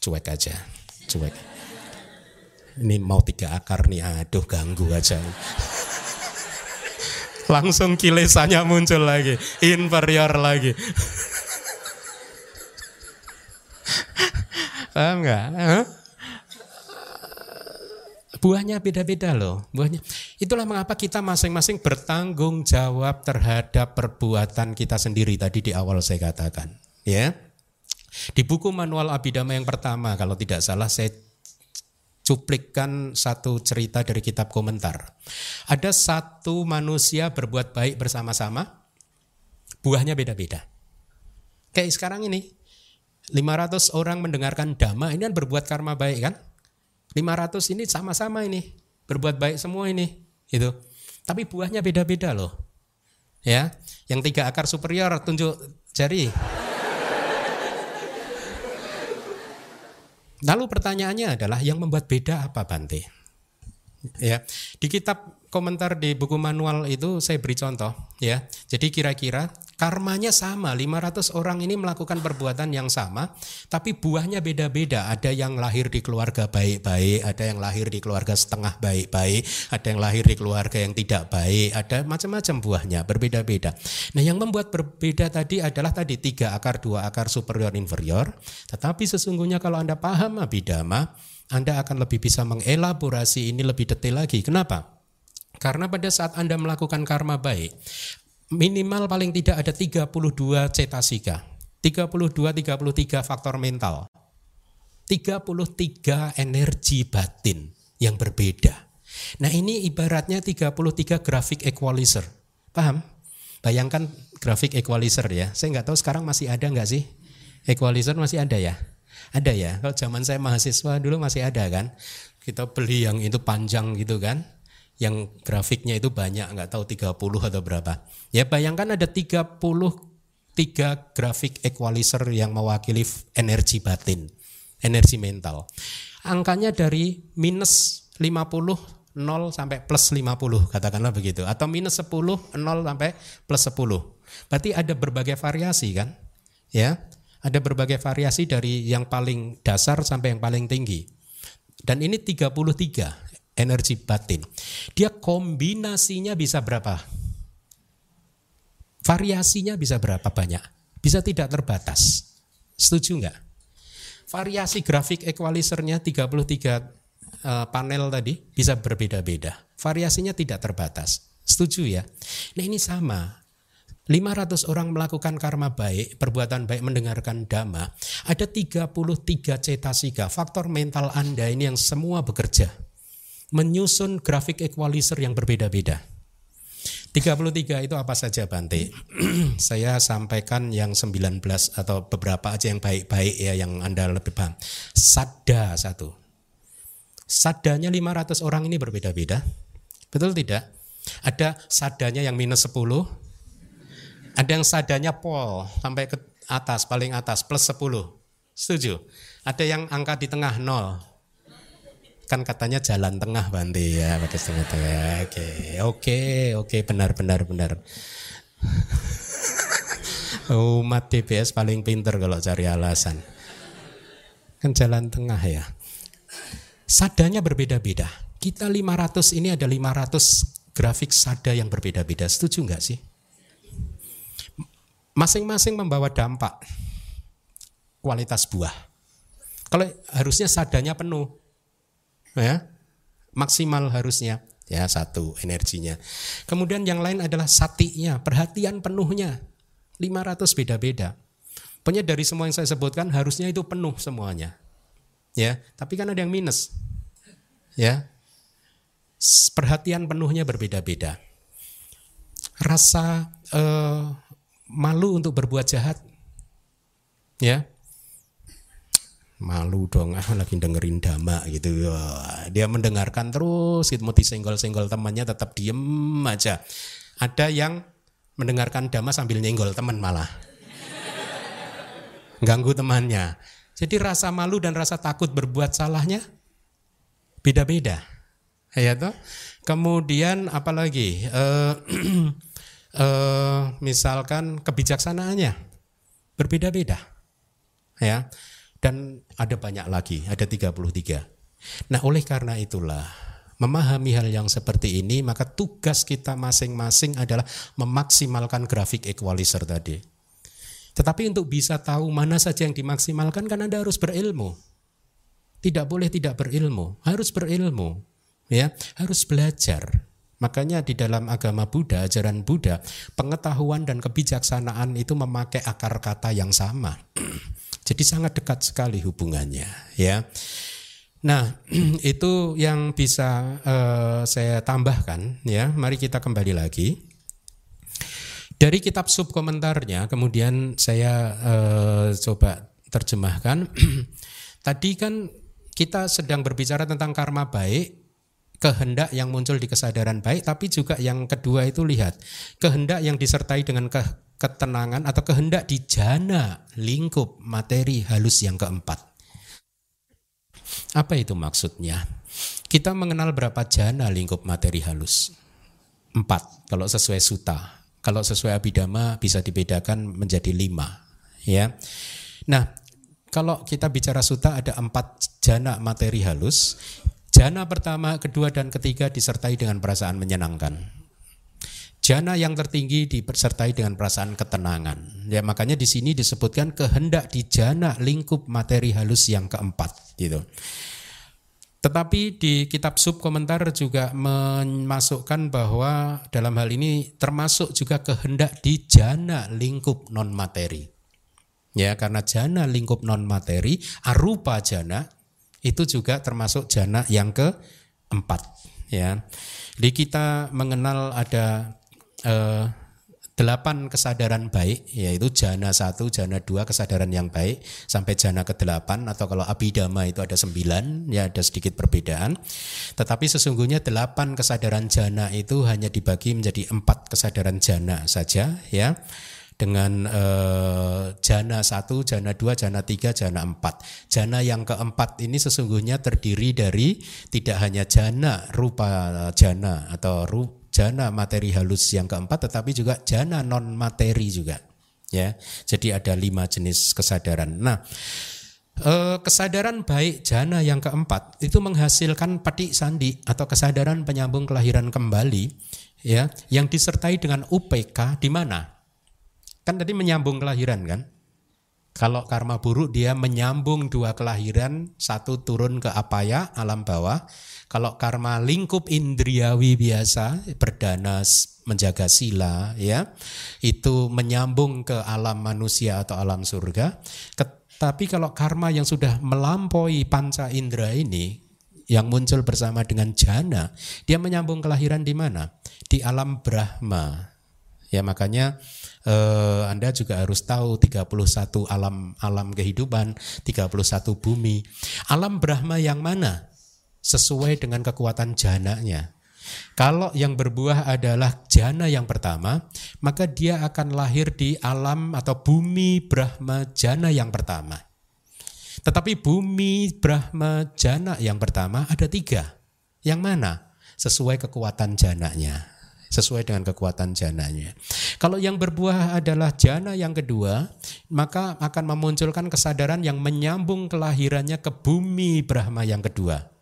cuek aja, cuek. Ini mau tiga akar nih, aduh ganggu aja langsung kilesannya muncul lagi, inferior lagi. Paham? Huh? Buahnya beda-beda loh. Buahnya. Itulah mengapa kita masing-masing bertanggung jawab terhadap perbuatan kita sendiri tadi di awal saya katakan. Ya. Di buku manual Abidama yang pertama kalau tidak salah saya cuplikan satu cerita dari kitab komentar. Ada satu manusia berbuat baik bersama-sama, buahnya beda-beda. Kayak sekarang ini, 500 orang mendengarkan dhamma, ini kan berbuat karma baik kan? 500 ini sama-sama ini, berbuat baik semua ini, gitu. Tapi buahnya beda-beda loh. Ya, yang tiga akar superior tunjuk jari. Lalu pertanyaannya adalah yang membuat beda apa Bante? Ya, di kitab komentar di buku manual itu saya beri contoh ya. Jadi kira-kira karmanya sama, 500 orang ini melakukan perbuatan yang sama, tapi buahnya beda-beda. Ada yang lahir di keluarga baik-baik, ada yang lahir di keluarga setengah baik-baik, ada yang lahir di keluarga yang tidak baik, ada macam-macam buahnya, berbeda-beda. Nah yang membuat berbeda tadi adalah tadi tiga akar, dua akar superior inferior. Tetapi sesungguhnya kalau Anda paham Abhidhamma, Anda akan lebih bisa mengelaborasi ini lebih detail lagi. Kenapa? Karena pada saat Anda melakukan karma baik, minimal paling tidak ada 32 cetasika. 32 33 faktor mental. 33 energi batin yang berbeda. Nah, ini ibaratnya 33 grafik equalizer. Paham? Bayangkan grafik equalizer ya. Saya nggak tahu sekarang masih ada nggak sih? Equalizer masih ada ya? Ada ya. Kalau zaman saya mahasiswa dulu masih ada kan. Kita beli yang itu panjang gitu kan yang grafiknya itu banyak nggak tahu 30 atau berapa. Ya bayangkan ada 33 grafik equalizer yang mewakili energi batin, energi mental. Angkanya dari minus 50 0 sampai plus 50 katakanlah begitu atau minus 10 0 sampai plus 10. Berarti ada berbagai variasi kan? Ya. Ada berbagai variasi dari yang paling dasar sampai yang paling tinggi. Dan ini 33 energi batin. Dia kombinasinya bisa berapa? Variasinya bisa berapa banyak? Bisa tidak terbatas. Setuju nggak? Variasi grafik equalizernya 33 eh, panel tadi bisa berbeda-beda. Variasinya tidak terbatas. Setuju ya? Nah ini sama. 500 orang melakukan karma baik, perbuatan baik mendengarkan dhamma. Ada 33 cetasika, faktor mental Anda ini yang semua bekerja menyusun grafik equalizer yang berbeda-beda. 33 33 itu apa saja Bante? Saya sampaikan yang 19 atau beberapa aja yang baik-baik ya yang Anda lebih paham. Sada satu. Sadanya 500 orang ini berbeda-beda. Betul tidak? Ada sadanya yang minus 10. Ada yang sadanya pol sampai ke atas, paling atas plus 10. Setuju? Ada yang angka di tengah 0 kan katanya jalan tengah Bante. Ya pakai setengah tengah oke oke oke. Benar benar benar. Umat DBS paling pinter kalau cari alasan. Kan jalan tengah ya. Sadanya berbeda-beda. Kita 500 ini ada 500 grafik sada yang berbeda-beda. Setuju nggak sih? Masing-masing membawa dampak kualitas buah. Kalau harusnya sadanya penuh ya. Maksimal harusnya. Ya satu energinya. Kemudian yang lain adalah satinya perhatian penuhnya. 500 beda-beda. Pokoknya dari semua yang saya sebutkan harusnya itu penuh semuanya. Ya tapi kan ada yang minus. Ya. Perhatian penuhnya berbeda-beda. Rasa eh, malu untuk berbuat jahat. Ya malu dong ah lagi dengerin dama gitu. Dia mendengarkan terus gitu mau disenggol-senggol temannya tetap diem aja. Ada yang mendengarkan dama sambil nyenggol teman malah. Ganggu temannya. Jadi rasa malu dan rasa takut berbuat salahnya beda-beda. Ya toh? Kemudian apalagi uh, uh, misalkan kebijaksanaannya berbeda-beda. Ya dan ada banyak lagi, ada 33. Nah oleh karena itulah memahami hal yang seperti ini maka tugas kita masing-masing adalah memaksimalkan grafik equalizer tadi. Tetapi untuk bisa tahu mana saja yang dimaksimalkan kan Anda harus berilmu. Tidak boleh tidak berilmu, harus berilmu. Ya, harus belajar. Makanya di dalam agama Buddha, ajaran Buddha, pengetahuan dan kebijaksanaan itu memakai akar kata yang sama. Jadi sangat dekat sekali hubungannya, ya. Nah, itu yang bisa uh, saya tambahkan, ya. Mari kita kembali lagi. Dari kitab sub komentarnya, kemudian saya uh, coba terjemahkan. Tadi kan kita sedang berbicara tentang karma baik, kehendak yang muncul di kesadaran baik, tapi juga yang kedua itu lihat kehendak yang disertai dengan ke ketenangan atau kehendak di jana lingkup materi halus yang keempat. Apa itu maksudnya? Kita mengenal berapa jana lingkup materi halus? Empat, kalau sesuai suta. Kalau sesuai abidama bisa dibedakan menjadi lima. Ya, Nah, kalau kita bicara suta ada empat jana materi halus. Jana pertama, kedua, dan ketiga disertai dengan perasaan menyenangkan. Jana yang tertinggi disertai dengan perasaan ketenangan. Ya makanya di sini disebutkan kehendak di jana lingkup materi halus yang keempat gitu. Tetapi di kitab sub komentar juga memasukkan bahwa dalam hal ini termasuk juga kehendak di jana lingkup non materi. Ya, karena jana lingkup non materi arupa jana itu juga termasuk jana yang keempat ya. Jadi kita mengenal ada eh, delapan kesadaran baik yaitu jana satu, jana dua kesadaran yang baik sampai jana ke delapan atau kalau abidama itu ada sembilan ya ada sedikit perbedaan. Tetapi sesungguhnya delapan kesadaran jana itu hanya dibagi menjadi empat kesadaran jana saja ya dengan eh, jana satu, jana dua, jana tiga, jana empat. Jana yang keempat ini sesungguhnya terdiri dari tidak hanya jana rupa jana atau rupa jana materi halus yang keempat tetapi juga jana non materi juga ya. Jadi ada lima jenis kesadaran. Nah eh, kesadaran baik jana yang keempat itu menghasilkan pati sandi atau kesadaran penyambung kelahiran kembali ya yang disertai dengan UPK di mana? Kan tadi menyambung kelahiran kan? Kalau karma buruk dia menyambung dua kelahiran satu turun ke apaya alam bawah kalau karma lingkup indriawi biasa, berdana menjaga sila ya, itu menyambung ke alam manusia atau alam surga. Tapi kalau karma yang sudah melampaui panca indera ini, yang muncul bersama dengan jana, dia menyambung kelahiran di mana? Di alam Brahma. Ya makanya eh, Anda juga harus tahu 31 alam alam kehidupan, 31 bumi. Alam Brahma yang mana? Sesuai dengan kekuatan jananya. Kalau yang berbuah adalah jana yang pertama, maka dia akan lahir di alam atau bumi Brahma jana yang pertama. Tetapi bumi Brahma jana yang pertama ada tiga. Yang mana? Sesuai kekuatan jananya sesuai dengan kekuatan jananya. Kalau yang berbuah adalah jana yang kedua, maka akan memunculkan kesadaran yang menyambung kelahirannya ke bumi Brahma yang kedua.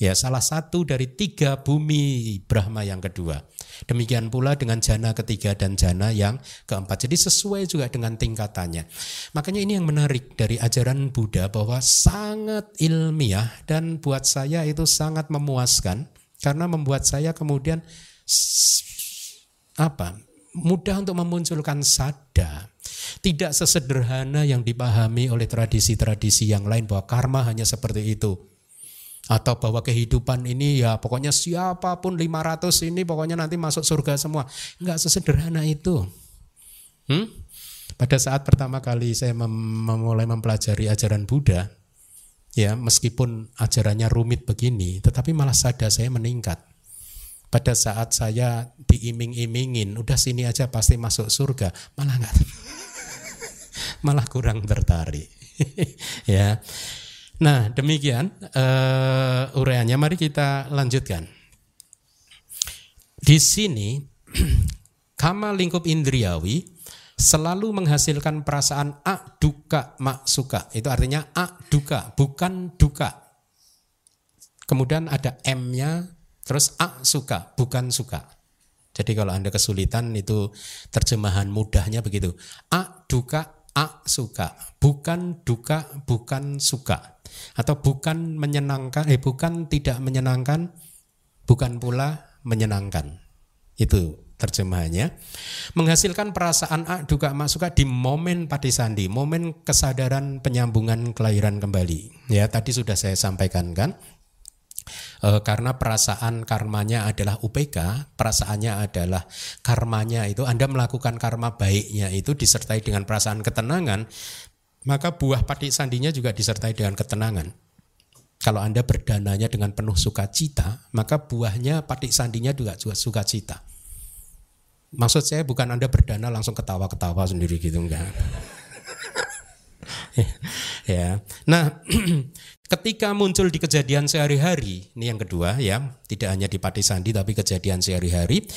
Ya, salah satu dari tiga bumi Brahma yang kedua. Demikian pula dengan jana ketiga dan jana yang keempat. Jadi sesuai juga dengan tingkatannya. Makanya ini yang menarik dari ajaran Buddha bahwa sangat ilmiah dan buat saya itu sangat memuaskan karena membuat saya kemudian apa mudah untuk memunculkan sada tidak sesederhana yang dipahami oleh tradisi-tradisi yang lain bahwa karma hanya seperti itu atau bahwa kehidupan ini ya pokoknya siapa pun 500 ini pokoknya nanti masuk surga semua nggak sesederhana itu hmm? pada saat pertama kali saya mem memulai mempelajari ajaran Buddha ya meskipun ajarannya rumit begini tetapi malah sada saya meningkat pada saat saya diiming-imingin, udah sini aja pasti masuk surga, malah nggak, malah kurang tertarik. ya. Nah demikian uh, uraiannya. Mari kita lanjutkan. Di sini kama lingkup indriawi selalu menghasilkan perasaan a duka mak suka. Itu artinya a duka, bukan duka. Kemudian ada m-nya Terus a suka, bukan suka. Jadi kalau Anda kesulitan itu terjemahan mudahnya begitu. A duka, a suka. Bukan duka, bukan suka. Atau bukan menyenangkan, eh bukan tidak menyenangkan, bukan pula menyenangkan. Itu terjemahannya. Menghasilkan perasaan a duka di momen sandi, momen kesadaran penyambungan kelahiran kembali. Ya, tadi sudah saya sampaikan kan e, karena perasaan karmanya adalah UPK, perasaannya adalah karmanya itu Anda melakukan karma baiknya itu disertai dengan perasaan ketenangan, maka buah pati sandinya juga disertai dengan ketenangan. Kalau Anda berdananya dengan penuh sukacita, maka buahnya pati sandinya juga juga sukacita. Maksud saya bukan Anda berdana langsung ketawa-ketawa sendiri gitu enggak. ya. Nah, ketika muncul di kejadian sehari-hari, ini yang kedua ya, tidak hanya di Pati Sandi tapi kejadian sehari-hari,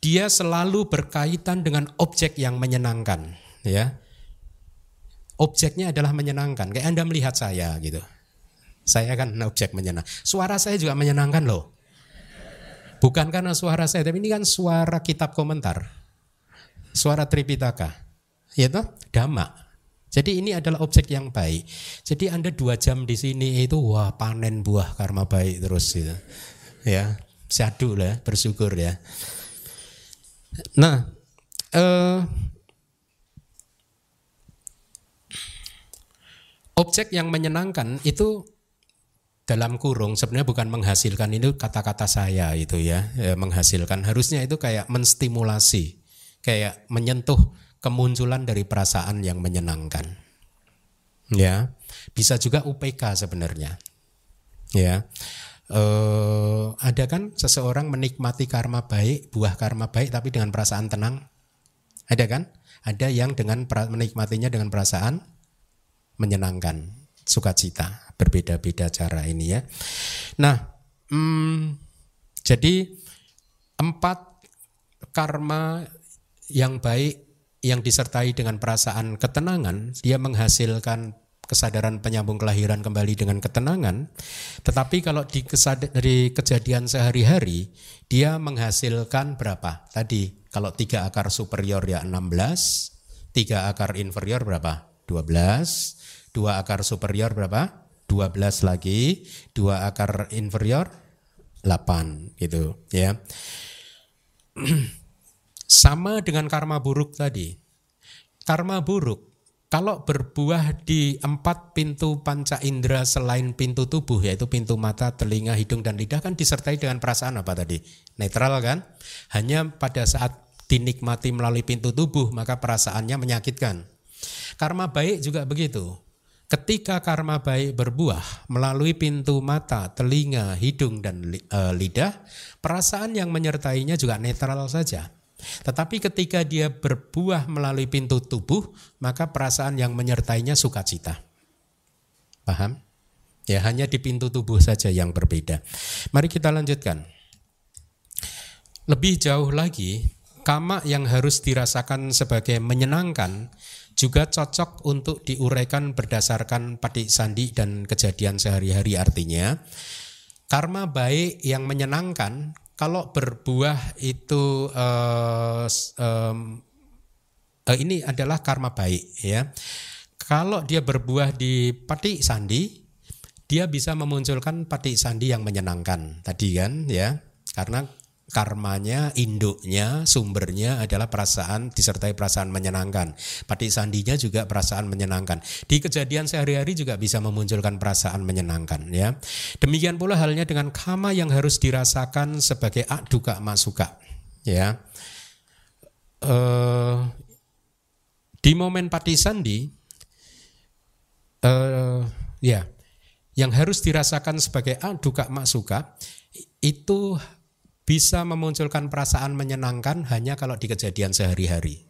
dia selalu berkaitan dengan objek yang menyenangkan, ya. Objeknya adalah menyenangkan. Kayak Anda melihat saya gitu. Saya kan objek menyenangkan. Suara saya juga menyenangkan loh. Bukan karena suara saya, tapi ini kan suara kitab komentar. Suara Tripitaka. Ya toh? Dhamma. Jadi ini adalah objek yang baik. Jadi Anda dua jam di sini itu wah panen buah karma baik terus gitu. Ya, syadu lah, bersyukur ya. Nah, eh, objek yang menyenangkan itu dalam kurung sebenarnya bukan menghasilkan itu kata-kata saya itu ya, ya menghasilkan harusnya itu kayak menstimulasi kayak menyentuh kemunculan dari perasaan yang menyenangkan. Ya, bisa juga UPK sebenarnya. Ya. Eh, ada kan seseorang menikmati karma baik, buah karma baik tapi dengan perasaan tenang? Ada kan? Ada yang dengan menikmatinya dengan perasaan menyenangkan, sukacita. Berbeda-beda cara ini ya. Nah, hmm, jadi empat karma yang baik yang disertai dengan perasaan ketenangan, dia menghasilkan kesadaran penyambung kelahiran kembali dengan ketenangan. Tetapi kalau di dari kejadian sehari-hari, dia menghasilkan berapa? Tadi kalau tiga akar superior ya 16, tiga akar inferior berapa? 12, dua akar superior berapa? 12 lagi, dua akar inferior 8 gitu ya. Sama dengan karma buruk tadi. Karma buruk kalau berbuah di empat pintu panca indera selain pintu tubuh yaitu pintu mata, telinga, hidung dan lidah kan disertai dengan perasaan apa tadi? Netral kan? Hanya pada saat dinikmati melalui pintu tubuh maka perasaannya menyakitkan. Karma baik juga begitu. Ketika karma baik berbuah melalui pintu mata, telinga, hidung dan e, lidah, perasaan yang menyertainya juga netral saja. Tetapi ketika dia berbuah melalui pintu tubuh, maka perasaan yang menyertainya sukacita. Paham? Ya, hanya di pintu tubuh saja yang berbeda. Mari kita lanjutkan. Lebih jauh lagi, kama yang harus dirasakan sebagai menyenangkan juga cocok untuk diuraikan berdasarkan padik sandi dan kejadian sehari-hari artinya karma baik yang menyenangkan kalau berbuah itu um, uh, ini adalah karma baik ya. Kalau dia berbuah di pati sandi, dia bisa memunculkan pati sandi yang menyenangkan tadi kan ya. Karena karmanya, induknya, sumbernya adalah perasaan disertai perasaan menyenangkan. Pati sandinya juga perasaan menyenangkan. Di kejadian sehari-hari juga bisa memunculkan perasaan menyenangkan ya. Demikian pula halnya dengan kama yang harus dirasakan sebagai akduka masuka ya. Uh, di momen pati sandi uh, ya yang harus dirasakan sebagai aduka masuka itu bisa memunculkan perasaan menyenangkan hanya kalau di kejadian sehari-hari.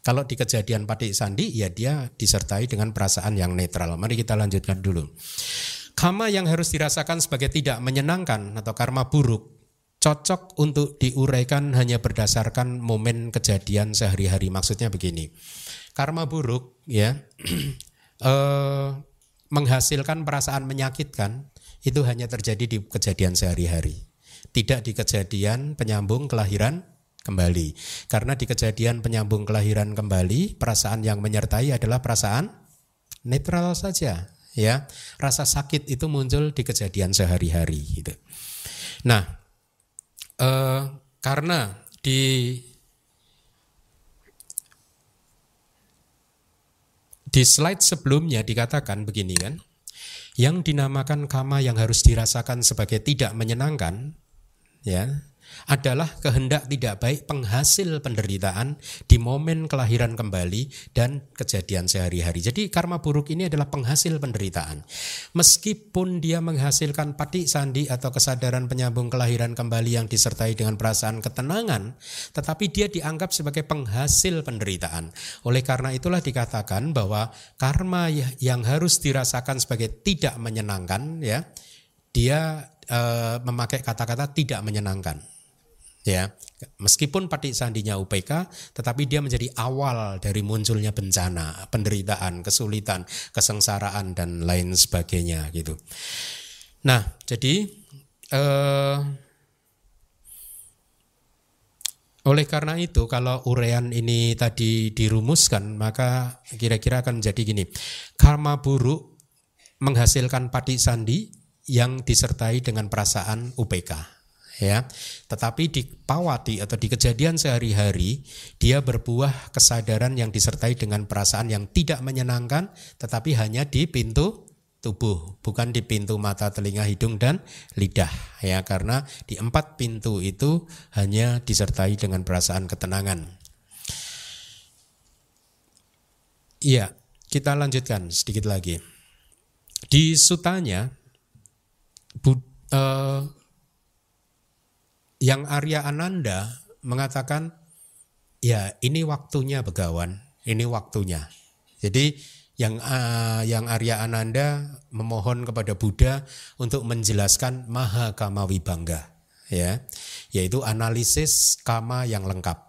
Kalau di kejadian patik sandi, ya dia disertai dengan perasaan yang netral. Mari kita lanjutkan dulu. Karma yang harus dirasakan sebagai tidak menyenangkan atau karma buruk cocok untuk diuraikan hanya berdasarkan momen kejadian sehari-hari. Maksudnya begini, karma buruk ya eh, menghasilkan perasaan menyakitkan itu hanya terjadi di kejadian sehari-hari tidak di kejadian penyambung kelahiran kembali. Karena di kejadian penyambung kelahiran kembali, perasaan yang menyertai adalah perasaan netral saja, ya. Rasa sakit itu muncul di kejadian sehari-hari gitu. Nah, eh, karena di di slide sebelumnya dikatakan begini kan, yang dinamakan kama yang harus dirasakan sebagai tidak menyenangkan ya adalah kehendak tidak baik penghasil penderitaan di momen kelahiran kembali dan kejadian sehari-hari. Jadi karma buruk ini adalah penghasil penderitaan. Meskipun dia menghasilkan pati sandi atau kesadaran penyambung kelahiran kembali yang disertai dengan perasaan ketenangan, tetapi dia dianggap sebagai penghasil penderitaan. Oleh karena itulah dikatakan bahwa karma yang harus dirasakan sebagai tidak menyenangkan ya, dia e, memakai kata-kata tidak menyenangkan. Ya, meskipun patik sandinya UPK, tetapi dia menjadi awal dari munculnya bencana, penderitaan, kesulitan, kesengsaraan dan lain sebagainya gitu. Nah, jadi eh, oleh karena itu kalau urean ini tadi dirumuskan maka kira-kira akan menjadi gini. Karma buruk menghasilkan patik sandi yang disertai dengan perasaan UPK ya. Tetapi di pawati atau di kejadian sehari-hari dia berbuah kesadaran yang disertai dengan perasaan yang tidak menyenangkan tetapi hanya di pintu tubuh, bukan di pintu mata, telinga, hidung dan lidah ya karena di empat pintu itu hanya disertai dengan perasaan ketenangan. Iya, kita lanjutkan sedikit lagi. Di sutanya Bud, uh, yang Arya Ananda mengatakan ya ini waktunya begawan, ini waktunya. Jadi yang uh, yang Arya Ananda memohon kepada Buddha untuk menjelaskan Maha Kama Wibangga ya, yaitu analisis kama yang lengkap.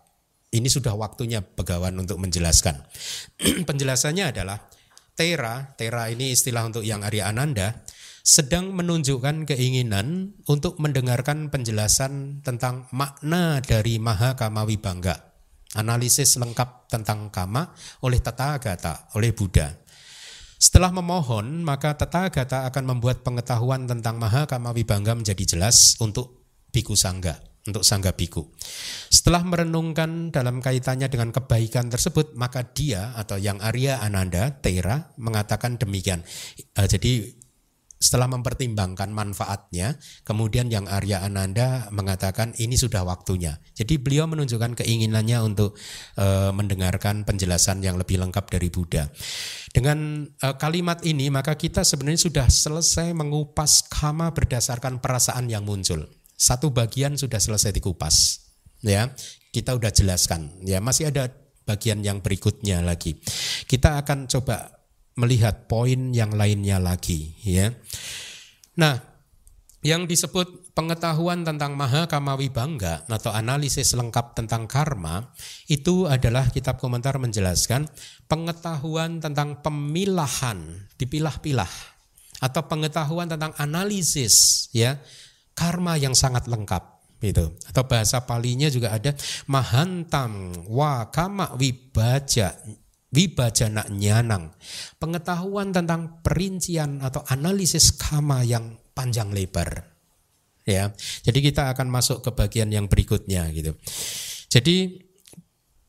Ini sudah waktunya begawan untuk menjelaskan. Penjelasannya adalah Tera, Tera ini istilah untuk yang Arya Ananda sedang menunjukkan keinginan untuk mendengarkan penjelasan tentang makna dari Maha Kama Wibangga. Analisis lengkap tentang kama oleh Tathagata, oleh Buddha. Setelah memohon, maka Tathagata akan membuat pengetahuan tentang Maha Kama Wibangga menjadi jelas untuk Biku Sangga. untuk sangga biku. Setelah merenungkan dalam kaitannya dengan kebaikan tersebut, maka dia atau yang Arya Ananda Tera mengatakan demikian. Uh, jadi setelah mempertimbangkan manfaatnya, kemudian yang Arya Ananda mengatakan ini sudah waktunya. Jadi beliau menunjukkan keinginannya untuk uh, mendengarkan penjelasan yang lebih lengkap dari Buddha. Dengan uh, kalimat ini maka kita sebenarnya sudah selesai mengupas kama berdasarkan perasaan yang muncul. Satu bagian sudah selesai dikupas. Ya, kita udah jelaskan. Ya, masih ada bagian yang berikutnya lagi. Kita akan coba melihat poin yang lainnya lagi ya. Nah, yang disebut pengetahuan tentang maha kamawi bangga atau analisis lengkap tentang karma itu adalah kitab komentar menjelaskan pengetahuan tentang pemilahan dipilah-pilah atau pengetahuan tentang analisis ya karma yang sangat lengkap itu atau bahasa palinya juga ada mahantam wa wibaja Wibajana nyanang. Pengetahuan tentang perincian atau analisis kama yang panjang lebar. Ya. Jadi kita akan masuk ke bagian yang berikutnya gitu. Jadi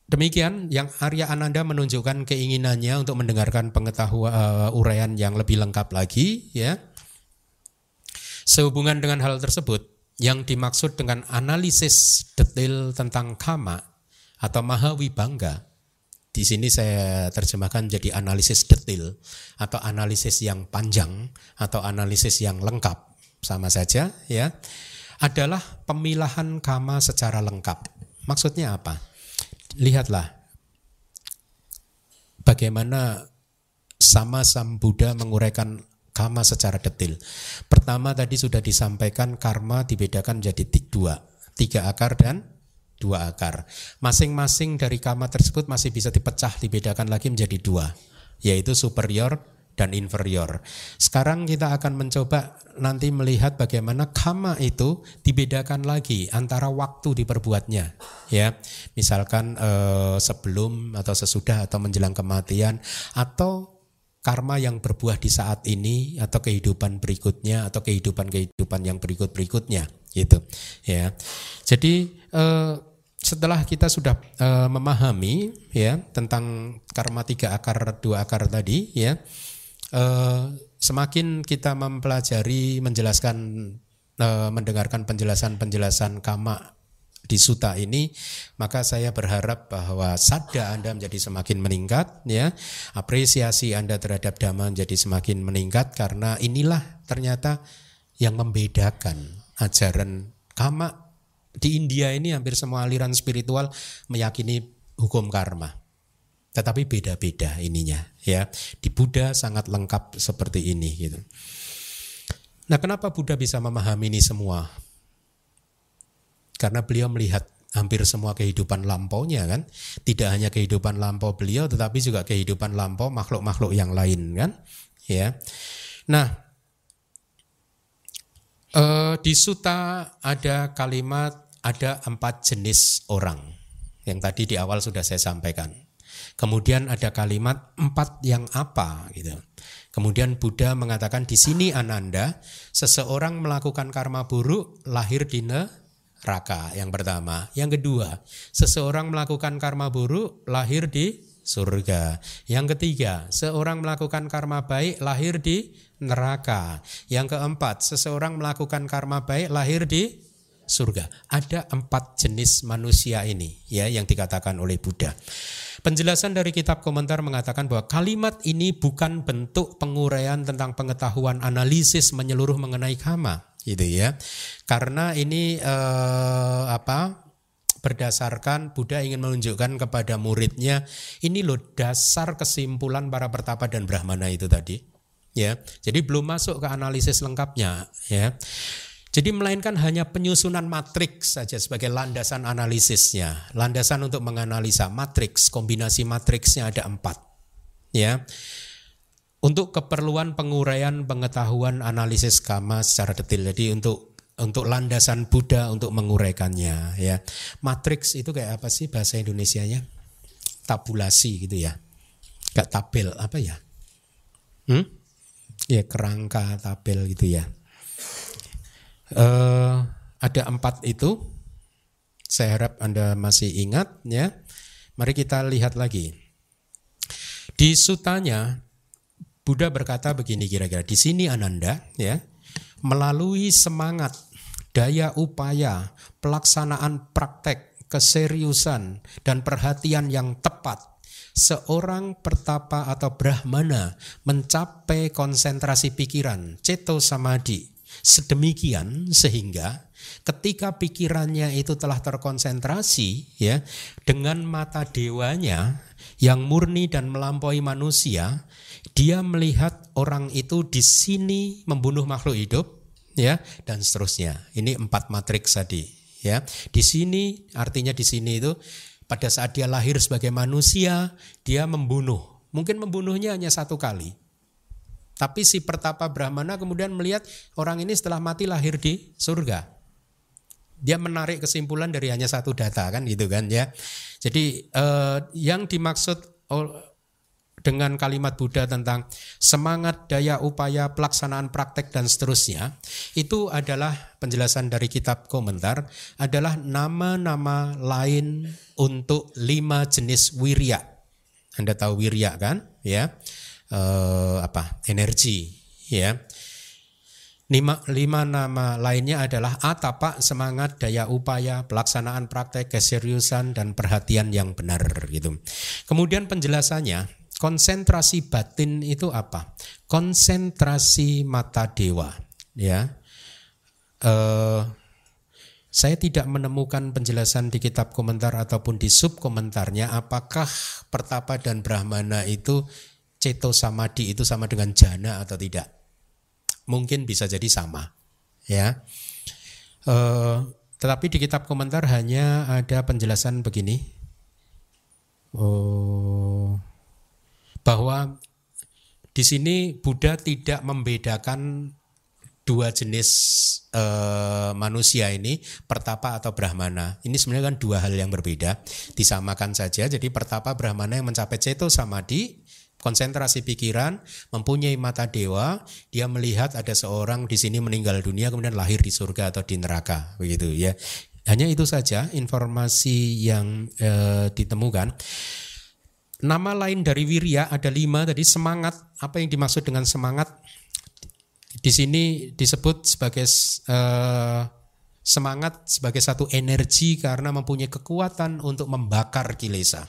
demikian yang Arya Ananda menunjukkan keinginannya untuk mendengarkan pengetahuan uh, uraian yang lebih lengkap lagi ya. Sehubungan dengan hal tersebut, yang dimaksud dengan analisis detail tentang kama atau maha wibangga di sini saya terjemahkan jadi analisis detail atau analisis yang panjang atau analisis yang lengkap sama saja ya. Adalah pemilahan kama secara lengkap. Maksudnya apa? Lihatlah bagaimana sama Sam Buddha menguraikan kama secara detail. Pertama tadi sudah disampaikan karma dibedakan jadi dua, tiga akar dan dua akar. Masing-masing dari kama tersebut masih bisa dipecah, dibedakan lagi menjadi dua, yaitu superior dan inferior. Sekarang kita akan mencoba nanti melihat bagaimana kama itu dibedakan lagi antara waktu diperbuatnya, ya. Misalkan eh, sebelum atau sesudah atau menjelang kematian atau karma yang berbuah di saat ini atau kehidupan berikutnya atau kehidupan-kehidupan yang berikut-berikutnya gitu ya. Jadi eh, setelah kita sudah uh, memahami ya tentang karma tiga akar dua akar tadi ya uh, semakin kita mempelajari menjelaskan uh, mendengarkan penjelasan-penjelasan kama di suta ini maka saya berharap bahwa sada Anda menjadi semakin meningkat ya apresiasi Anda terhadap dhamma menjadi semakin meningkat karena inilah ternyata yang membedakan ajaran kama di India ini hampir semua aliran spiritual meyakini hukum karma. Tetapi beda-beda ininya ya. Di Buddha sangat lengkap seperti ini gitu. Nah, kenapa Buddha bisa memahami ini semua? Karena beliau melihat hampir semua kehidupan lampaunya kan. Tidak hanya kehidupan lampau beliau tetapi juga kehidupan lampau makhluk-makhluk yang lain kan. Ya. Nah, Uh, di suta ada kalimat ada empat jenis orang yang tadi di awal sudah saya sampaikan. Kemudian ada kalimat empat yang apa gitu. Kemudian Buddha mengatakan di sini Ananda, seseorang melakukan karma buruk lahir di neraka yang pertama. Yang kedua, seseorang melakukan karma buruk lahir di surga. Yang ketiga, seorang melakukan karma baik lahir di neraka. Yang keempat, seseorang melakukan karma baik lahir di surga. Ada empat jenis manusia ini ya yang dikatakan oleh Buddha. Penjelasan dari kitab komentar mengatakan bahwa kalimat ini bukan bentuk penguraian tentang pengetahuan analisis menyeluruh mengenai kama, gitu ya. Karena ini eh, apa? Berdasarkan Buddha ingin menunjukkan kepada muridnya ini loh dasar kesimpulan para pertapa dan brahmana itu tadi ya jadi belum masuk ke analisis lengkapnya ya jadi melainkan hanya penyusunan matriks saja sebagai landasan analisisnya. Landasan untuk menganalisa matriks, kombinasi matriksnya ada empat. Ya, untuk keperluan penguraian pengetahuan analisis kama secara detail. Jadi untuk untuk landasan Buddha untuk menguraikannya ya. Matriks itu kayak apa sih bahasa Indonesianya? Tabulasi gitu ya. Gak tabel apa ya? Hmm? Ya kerangka tabel gitu ya uh, ada empat itu Saya harap Anda masih ingat ya. Mari kita lihat lagi. Di sutanya Buddha berkata begini kira-kira di sini Ananda ya melalui semangat daya upaya pelaksanaan praktek keseriusan dan perhatian yang tepat seorang pertapa atau brahmana mencapai konsentrasi pikiran ceto samadhi. Sedemikian sehingga ketika pikirannya itu telah terkonsentrasi ya dengan mata dewanya yang murni dan melampaui manusia dia melihat orang itu di sini membunuh makhluk hidup ya dan seterusnya. Ini empat matriks tadi ya. Di sini artinya di sini itu pada saat dia lahir sebagai manusia dia membunuh. Mungkin membunuhnya hanya satu kali. Tapi si pertapa Brahmana kemudian melihat orang ini setelah mati lahir di surga. Dia menarik kesimpulan dari hanya satu data kan gitu kan ya. Jadi eh, yang dimaksud dengan kalimat Buddha tentang semangat, daya, upaya, pelaksanaan praktek dan seterusnya itu adalah penjelasan dari kitab komentar adalah nama-nama lain untuk lima jenis wirya. Anda tahu wirya kan? Ya, eh, apa? Energi, ya. Lima, lima nama lainnya adalah atapa, semangat, daya upaya, pelaksanaan praktek, keseriusan, dan perhatian yang benar gitu. Kemudian penjelasannya, konsentrasi batin itu apa? Konsentrasi mata dewa, ya. Uh, saya tidak menemukan penjelasan di kitab komentar ataupun di sub komentarnya apakah pertapa dan brahmana itu ceto samadhi itu sama dengan jana atau tidak mungkin bisa jadi sama ya e, tetapi di kitab komentar hanya ada penjelasan begini oh, bahwa di sini Buddha tidak membedakan dua jenis e, manusia ini pertapa atau brahmana ini sebenarnya kan dua hal yang berbeda disamakan saja jadi pertapa brahmana yang mencapai ceto samadhi konsentrasi pikiran, mempunyai mata dewa, dia melihat ada seorang di sini meninggal dunia kemudian lahir di surga atau di neraka, begitu ya. Hanya itu saja informasi yang e, ditemukan. Nama lain dari wirya ada lima tadi semangat. Apa yang dimaksud dengan semangat? Di sini disebut sebagai e, semangat sebagai satu energi karena mempunyai kekuatan untuk membakar kilesa.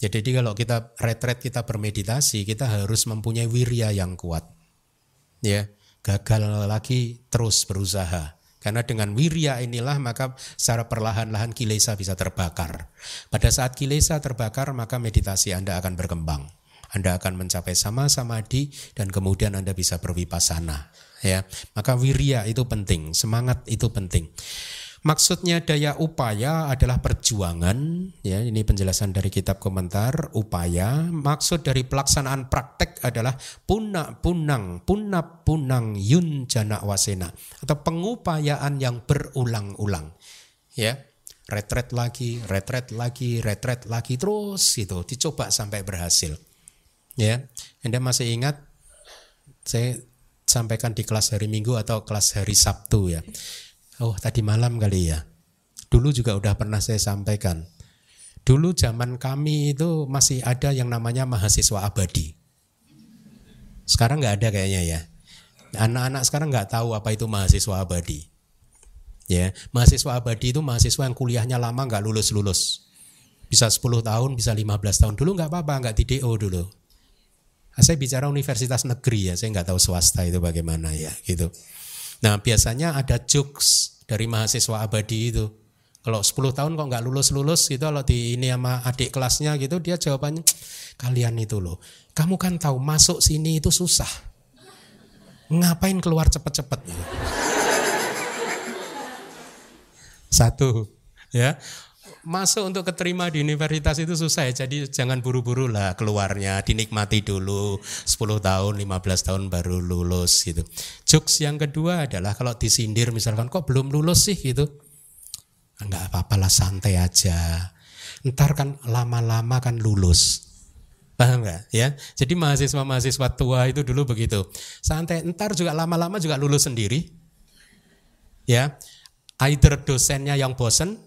Jadi kalau kita retret kita bermeditasi, kita harus mempunyai wirya yang kuat. Ya, gagal lagi terus berusaha. Karena dengan wirya inilah maka secara perlahan-lahan kilesa bisa terbakar. Pada saat kilesa terbakar maka meditasi Anda akan berkembang. Anda akan mencapai sama samadhi dan kemudian Anda bisa berwipasana. Ya, maka wirya itu penting, semangat itu penting. Maksudnya daya upaya adalah perjuangan, ya ini penjelasan dari kitab komentar upaya. Maksud dari pelaksanaan praktek adalah punak punang, punap punang yun jana wasena atau pengupayaan yang berulang-ulang. Ya, retret lagi, retret lagi, retret lagi terus itu dicoba sampai berhasil. Ya, Anda masih ingat saya sampaikan di kelas hari Minggu atau kelas hari Sabtu ya Oh tadi malam kali ya. Dulu juga udah pernah saya sampaikan. Dulu zaman kami itu masih ada yang namanya mahasiswa abadi. Sekarang nggak ada kayaknya ya. Anak-anak sekarang nggak tahu apa itu mahasiswa abadi. Ya, mahasiswa abadi itu mahasiswa yang kuliahnya lama nggak lulus lulus. Bisa 10 tahun, bisa 15 tahun. Dulu nggak apa-apa, nggak di DO dulu. Saya bicara universitas negeri ya, saya nggak tahu swasta itu bagaimana ya, gitu. Nah biasanya ada jokes dari mahasiswa abadi itu. Kalau 10 tahun kok nggak lulus-lulus gitu, kalau di ini sama adik kelasnya gitu, dia jawabannya, kalian itu loh, kamu kan tahu masuk sini itu susah. Ngapain keluar cepet-cepet? Gitu. Satu, ya masuk untuk keterima di universitas itu susah ya. Jadi jangan buru-buru lah keluarnya, dinikmati dulu 10 tahun, 15 tahun baru lulus gitu. Jokes yang kedua adalah kalau disindir misalkan kok belum lulus sih gitu. Enggak apa-apa lah santai aja. Ntar kan lama-lama kan lulus. Paham nggak ya? Jadi mahasiswa-mahasiswa tua itu dulu begitu. Santai, ntar juga lama-lama juga lulus sendiri. Ya, either dosennya yang bosen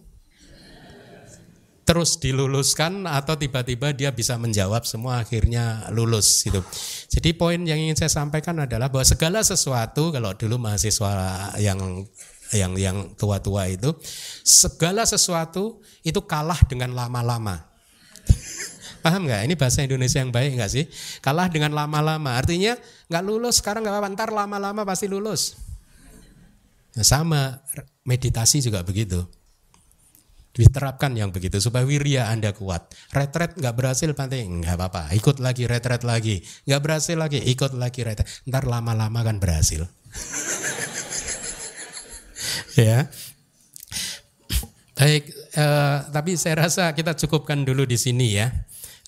terus diluluskan atau tiba-tiba dia bisa menjawab semua akhirnya lulus gitu. Jadi poin yang ingin saya sampaikan adalah bahwa segala sesuatu kalau dulu mahasiswa yang yang yang tua-tua itu segala sesuatu itu kalah dengan lama-lama. Paham nggak? Ini bahasa Indonesia yang baik nggak sih? Kalah dengan lama-lama. Artinya nggak lulus sekarang nggak apa-apa. Ntar lama-lama pasti lulus. Nah, sama meditasi juga begitu. Diterapkan yang begitu supaya wirya Anda kuat. Retret nggak berhasil penting nggak apa-apa. Ikut lagi retret lagi. Nggak berhasil lagi ikut lagi retret. Ntar lama-lama kan berhasil. ya. Baik, eh, tapi saya rasa kita cukupkan dulu di sini ya.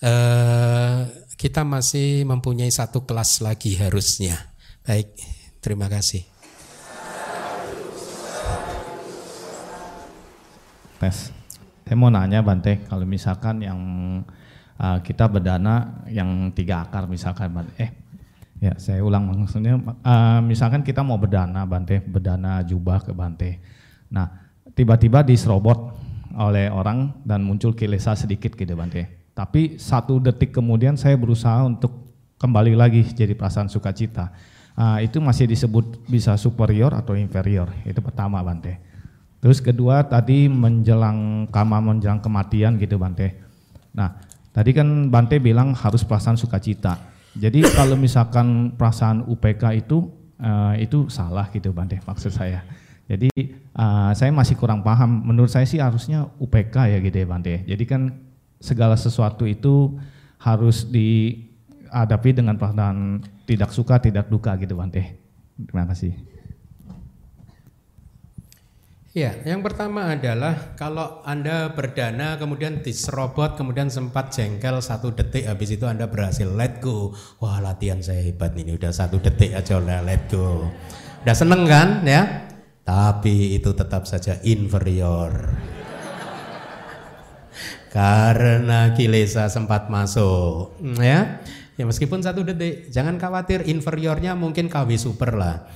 Eh, kita masih mempunyai satu kelas lagi harusnya. Baik, terima kasih. Tes. Saya mau nanya Bante, kalau misalkan yang uh, kita berdana yang tiga akar misalkan Bante, eh ya saya ulang maksudnya, uh, misalkan kita mau berdana Bante, berdana jubah ke Bante. Nah tiba-tiba diserobot oleh orang dan muncul kilesa sedikit gitu Bante. Tapi satu detik kemudian saya berusaha untuk kembali lagi jadi perasaan sukacita. Uh, itu masih disebut bisa superior atau inferior. Itu pertama Bante. Terus kedua tadi menjelang kama menjelang kematian gitu Bante. Nah tadi kan Bante bilang harus perasaan sukacita. Jadi kalau misalkan perasaan UPK itu uh, itu salah gitu Bante maksud saya. Jadi uh, saya masih kurang paham. Menurut saya sih harusnya UPK ya gitu ya Bante. Jadi kan segala sesuatu itu harus dihadapi dengan perasaan tidak suka tidak duka gitu Bante. Terima kasih. Ya, yang pertama adalah kalau Anda berdana kemudian diserobot kemudian sempat jengkel satu detik habis itu Anda berhasil let go. Wah latihan saya hebat ini udah satu detik aja udah let go. Udah seneng kan ya? Tapi itu tetap saja inferior. Karena kilesa sempat masuk ya. Ya meskipun satu detik, jangan khawatir inferiornya mungkin KW super lah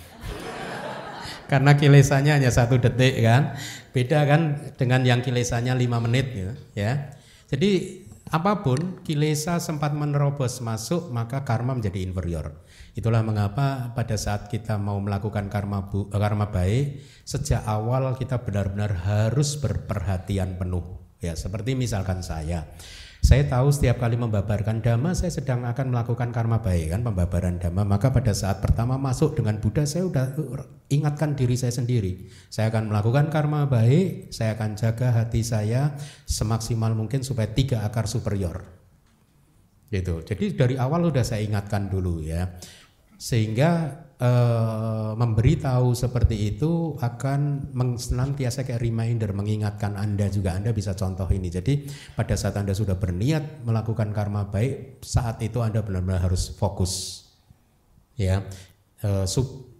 karena kilesanya hanya satu detik kan? Beda kan dengan yang kilesanya lima menit gitu ya. Jadi apa pun kilesa sempat menerobos masuk maka karma menjadi inferior. Itulah mengapa pada saat kita mau melakukan karma bu, karma baik sejak awal kita benar-benar harus berperhatian penuh. Ya seperti misalkan saya saya tahu setiap kali membabarkan dhamma saya sedang akan melakukan karma baik kan pembabaran dhamma. Maka pada saat pertama masuk dengan Buddha saya sudah ingatkan diri saya sendiri. Saya akan melakukan karma baik saya akan jaga hati saya semaksimal mungkin supaya tiga akar superior. Gitu. Jadi dari awal sudah saya ingatkan dulu ya. Sehingga e, memberitahu seperti itu akan senantiasa kayak reminder mengingatkan Anda juga Anda bisa contoh ini. Jadi pada saat Anda sudah berniat melakukan karma baik, saat itu Anda benar-benar harus fokus. Ya. E, sub,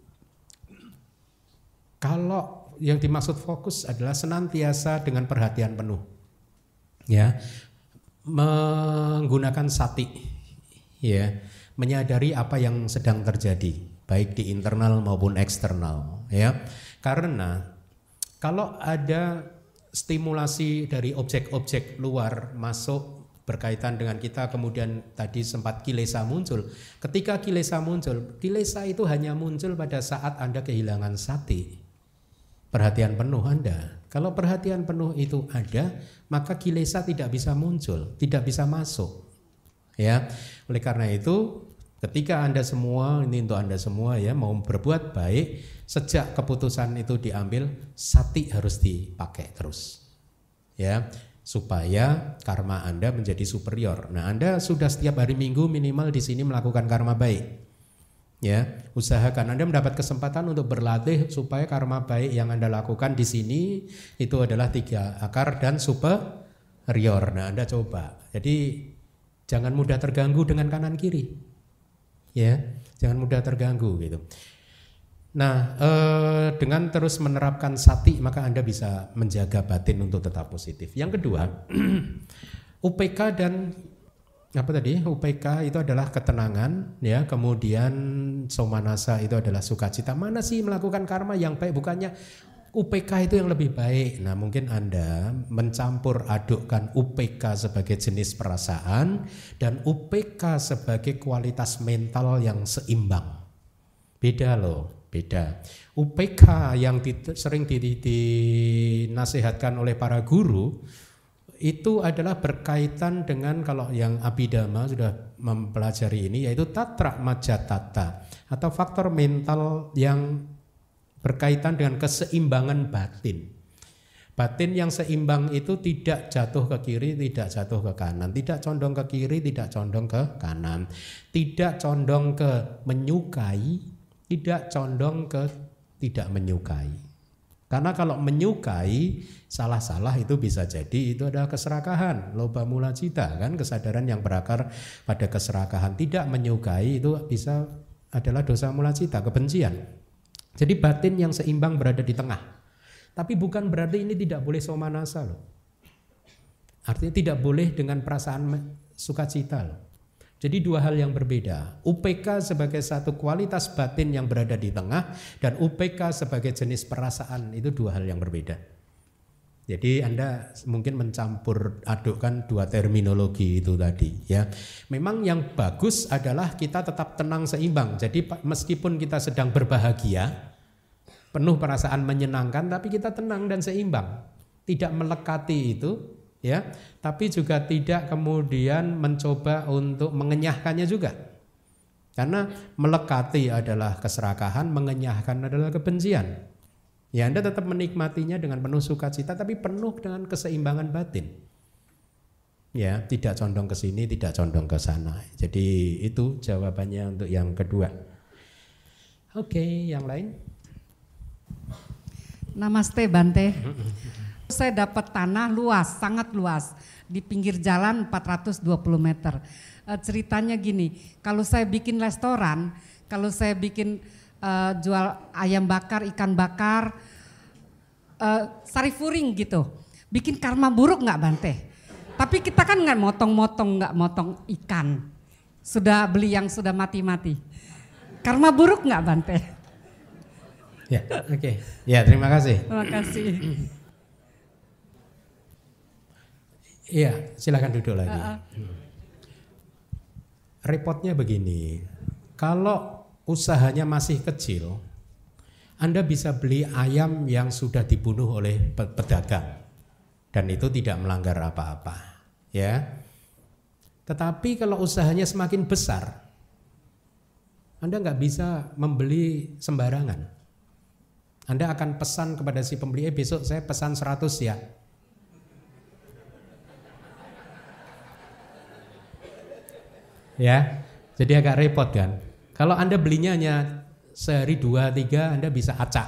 kalau yang dimaksud fokus adalah senantiasa dengan perhatian penuh. Ya. Menggunakan sati. Ya menyadari apa yang sedang terjadi, baik di internal maupun eksternal, ya. Karena kalau ada stimulasi dari objek-objek luar masuk berkaitan dengan kita kemudian tadi sempat kilesa muncul. Ketika kilesa muncul, kilesa itu hanya muncul pada saat Anda kehilangan sati. Perhatian penuh Anda. Kalau perhatian penuh itu ada, maka kilesa tidak bisa muncul, tidak bisa masuk. Ya. Oleh karena itu ketika Anda semua ini untuk Anda semua ya mau berbuat baik sejak keputusan itu diambil sati harus dipakai terus. Ya, supaya karma Anda menjadi superior. Nah, Anda sudah setiap hari Minggu minimal di sini melakukan karma baik. Ya, usahakan Anda mendapat kesempatan untuk berlatih supaya karma baik yang Anda lakukan di sini itu adalah tiga akar dan superior. Nah, Anda coba. Jadi Jangan mudah terganggu dengan kanan kiri. Ya, jangan mudah terganggu gitu. Nah, eh, dengan terus menerapkan sati maka Anda bisa menjaga batin untuk tetap positif. Yang kedua, UPK dan apa tadi? UPK itu adalah ketenangan ya, kemudian somanasa itu adalah sukacita. Mana sih melakukan karma yang baik bukannya UPK itu yang lebih baik. Nah, mungkin Anda mencampur adukkan UPK sebagai jenis perasaan dan UPK sebagai kualitas mental yang seimbang. Beda loh, beda. UPK yang di, sering dinasihatkan oleh para guru itu adalah berkaitan dengan kalau yang abidama sudah mempelajari ini yaitu tatra majatata atau faktor mental yang berkaitan dengan keseimbangan batin. Batin yang seimbang itu tidak jatuh ke kiri, tidak jatuh ke kanan, tidak condong ke kiri, tidak condong ke kanan, tidak condong ke menyukai, tidak condong ke tidak menyukai. Karena kalau menyukai salah-salah itu bisa jadi itu adalah keserakahan, loba mula cita kan kesadaran yang berakar pada keserakahan. Tidak menyukai itu bisa adalah dosa mula cita, kebencian. Jadi batin yang seimbang berada di tengah. Tapi bukan berarti ini tidak boleh somanasa loh. Artinya tidak boleh dengan perasaan sukacita loh. Jadi dua hal yang berbeda. UPK sebagai satu kualitas batin yang berada di tengah dan UPK sebagai jenis perasaan itu dua hal yang berbeda. Jadi Anda mungkin mencampur adukkan dua terminologi itu tadi ya. Memang yang bagus adalah kita tetap tenang seimbang. Jadi meskipun kita sedang berbahagia, penuh perasaan menyenangkan tapi kita tenang dan seimbang. Tidak melekati itu ya, tapi juga tidak kemudian mencoba untuk mengenyahkannya juga. Karena melekati adalah keserakahan, mengenyahkan adalah kebencian. Ya Anda tetap menikmatinya dengan penuh sukacita tapi penuh dengan keseimbangan batin. Ya, tidak condong ke sini, tidak condong ke sana. Jadi itu jawabannya untuk yang kedua. Oke, yang lain? Namaste Bante. Saya dapat tanah luas, sangat luas di pinggir jalan 420 meter. Uh, ceritanya gini, kalau saya bikin restoran, kalau saya bikin uh, jual ayam bakar, ikan bakar, uh, sari furing gitu. Bikin karma buruk nggak Bante? Tapi kita kan nggak motong-motong, nggak motong ikan. Sudah beli yang sudah mati-mati. Karma buruk nggak Bante? Ya, oke. Okay. Ya, terima kasih. Terima kasih. Iya, silakan duduk lagi. Uh -uh. Repotnya begini, kalau usahanya masih kecil, Anda bisa beli ayam yang sudah dibunuh oleh pedagang dan itu tidak melanggar apa-apa, ya. Tetapi kalau usahanya semakin besar, Anda nggak bisa membeli sembarangan. Anda akan pesan kepada si pembeli, eh besok saya pesan 100 ya. Ya, jadi agak repot kan. Kalau Anda belinya hanya sehari dua tiga Anda bisa acak.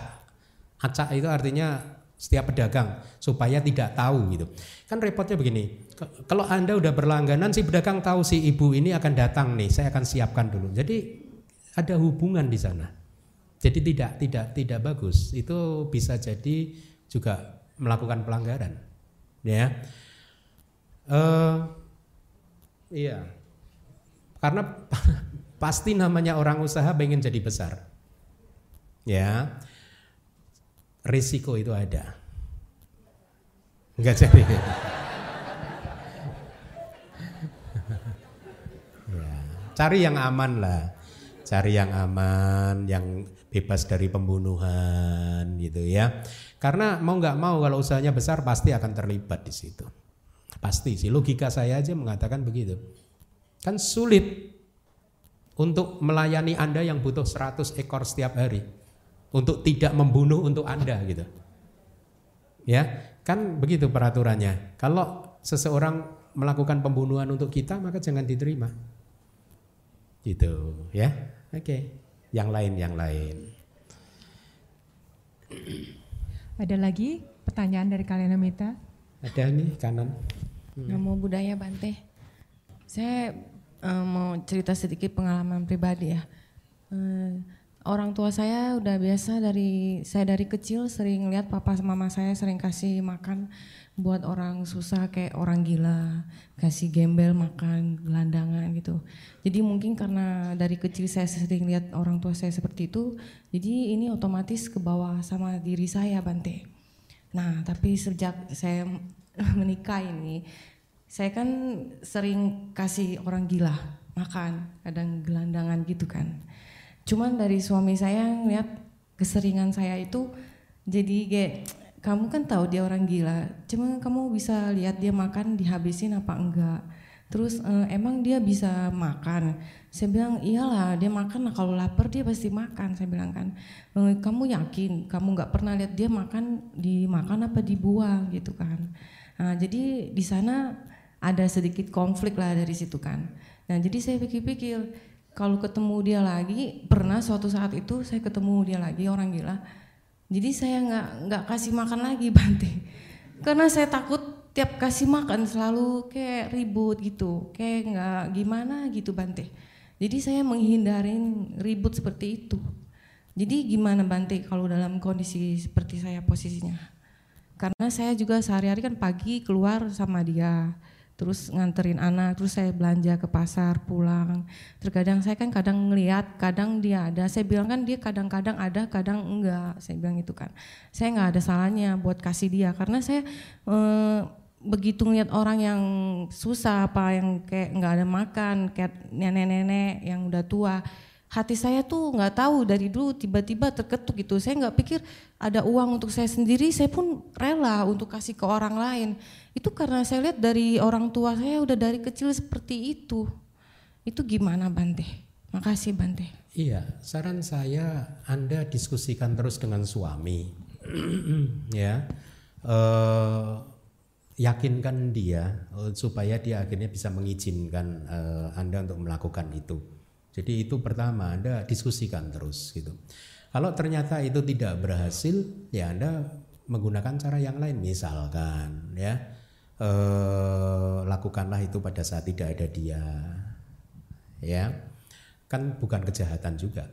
Acak itu artinya setiap pedagang supaya tidak tahu gitu. Kan repotnya begini. Kalau Anda udah berlangganan si pedagang tahu si ibu ini akan datang nih, saya akan siapkan dulu. Jadi ada hubungan di sana. Jadi tidak tidak tidak bagus. Itu bisa jadi juga melakukan pelanggaran. Ya. Uh, iya. Karena pasti namanya orang usaha pengen jadi besar. Ya. Risiko itu ada. Enggak jadi. ya. Cari yang aman lah. Cari yang aman, yang bebas dari pembunuhan gitu ya. Karena mau nggak mau kalau usahanya besar pasti akan terlibat di situ. Pasti sih logika saya aja mengatakan begitu. Kan sulit untuk melayani Anda yang butuh 100 ekor setiap hari. Untuk tidak membunuh untuk Anda gitu. Ya, kan begitu peraturannya. Kalau seseorang melakukan pembunuhan untuk kita maka jangan diterima. Gitu, ya. Oke. Yang lain yang lain. Ada lagi pertanyaan dari kalian Mita? Ada nih kanan. Hmm. Namo budaya Bante. Saya uh, mau cerita sedikit pengalaman pribadi ya. Uh, orang tua saya udah biasa dari saya dari kecil sering lihat papa sama mama saya sering kasih makan buat orang susah kayak orang gila, kasih gembel makan gelandangan gitu. Jadi mungkin karena dari kecil saya sering lihat orang tua saya seperti itu, jadi ini otomatis ke bawah sama diri saya Bante. Nah, tapi sejak saya menikah ini, saya kan sering kasih orang gila makan, kadang gelandangan gitu kan. Cuman dari suami saya ngeliat keseringan saya itu jadi kayak kamu kan tahu dia orang gila, cuma kamu bisa lihat dia makan dihabisin apa enggak Terus e, emang dia bisa makan? Saya bilang iyalah dia makan. Nah, kalau lapar dia pasti makan. Saya bilang kan, e, kamu yakin? Kamu nggak pernah lihat dia makan dimakan apa dibuang gitu kan? Nah, jadi di sana ada sedikit konflik lah dari situ kan. Nah jadi saya pikir-pikir kalau ketemu dia lagi pernah suatu saat itu saya ketemu dia lagi orang gila. Jadi saya nggak nggak kasih makan lagi Bante karena saya takut tiap kasih makan selalu kayak ribut gitu, kayak nggak gimana gitu Bante. Jadi saya menghindarin ribut seperti itu. Jadi gimana Bante kalau dalam kondisi seperti saya posisinya? Karena saya juga sehari-hari kan pagi keluar sama dia, terus nganterin anak, terus saya belanja ke pasar, pulang. Terkadang saya kan kadang ngeliat, kadang dia ada. Saya bilang kan dia kadang-kadang ada, kadang enggak. Saya bilang itu kan. Saya nggak ada salahnya buat kasih dia, karena saya eh, begitu ngeliat orang yang susah apa yang kayak nggak ada makan kayak nenek-nenek yang udah tua hati saya tuh nggak tahu dari dulu tiba-tiba terketuk gitu saya nggak pikir ada uang untuk saya sendiri saya pun rela untuk kasih ke orang lain itu karena saya lihat dari orang tua saya udah dari kecil seperti itu. Itu gimana Bante makasih Bante iya saran saya Anda diskusikan terus dengan suami. Ya. Uh, yakinkan dia uh, supaya dia akhirnya bisa mengizinkan uh, Anda untuk melakukan itu. Jadi itu pertama Anda diskusikan terus gitu. Kalau ternyata itu tidak berhasil, ya Anda menggunakan cara yang lain misalkan ya uh, lakukanlah itu pada saat tidak ada dia. Ya. Kan bukan kejahatan juga.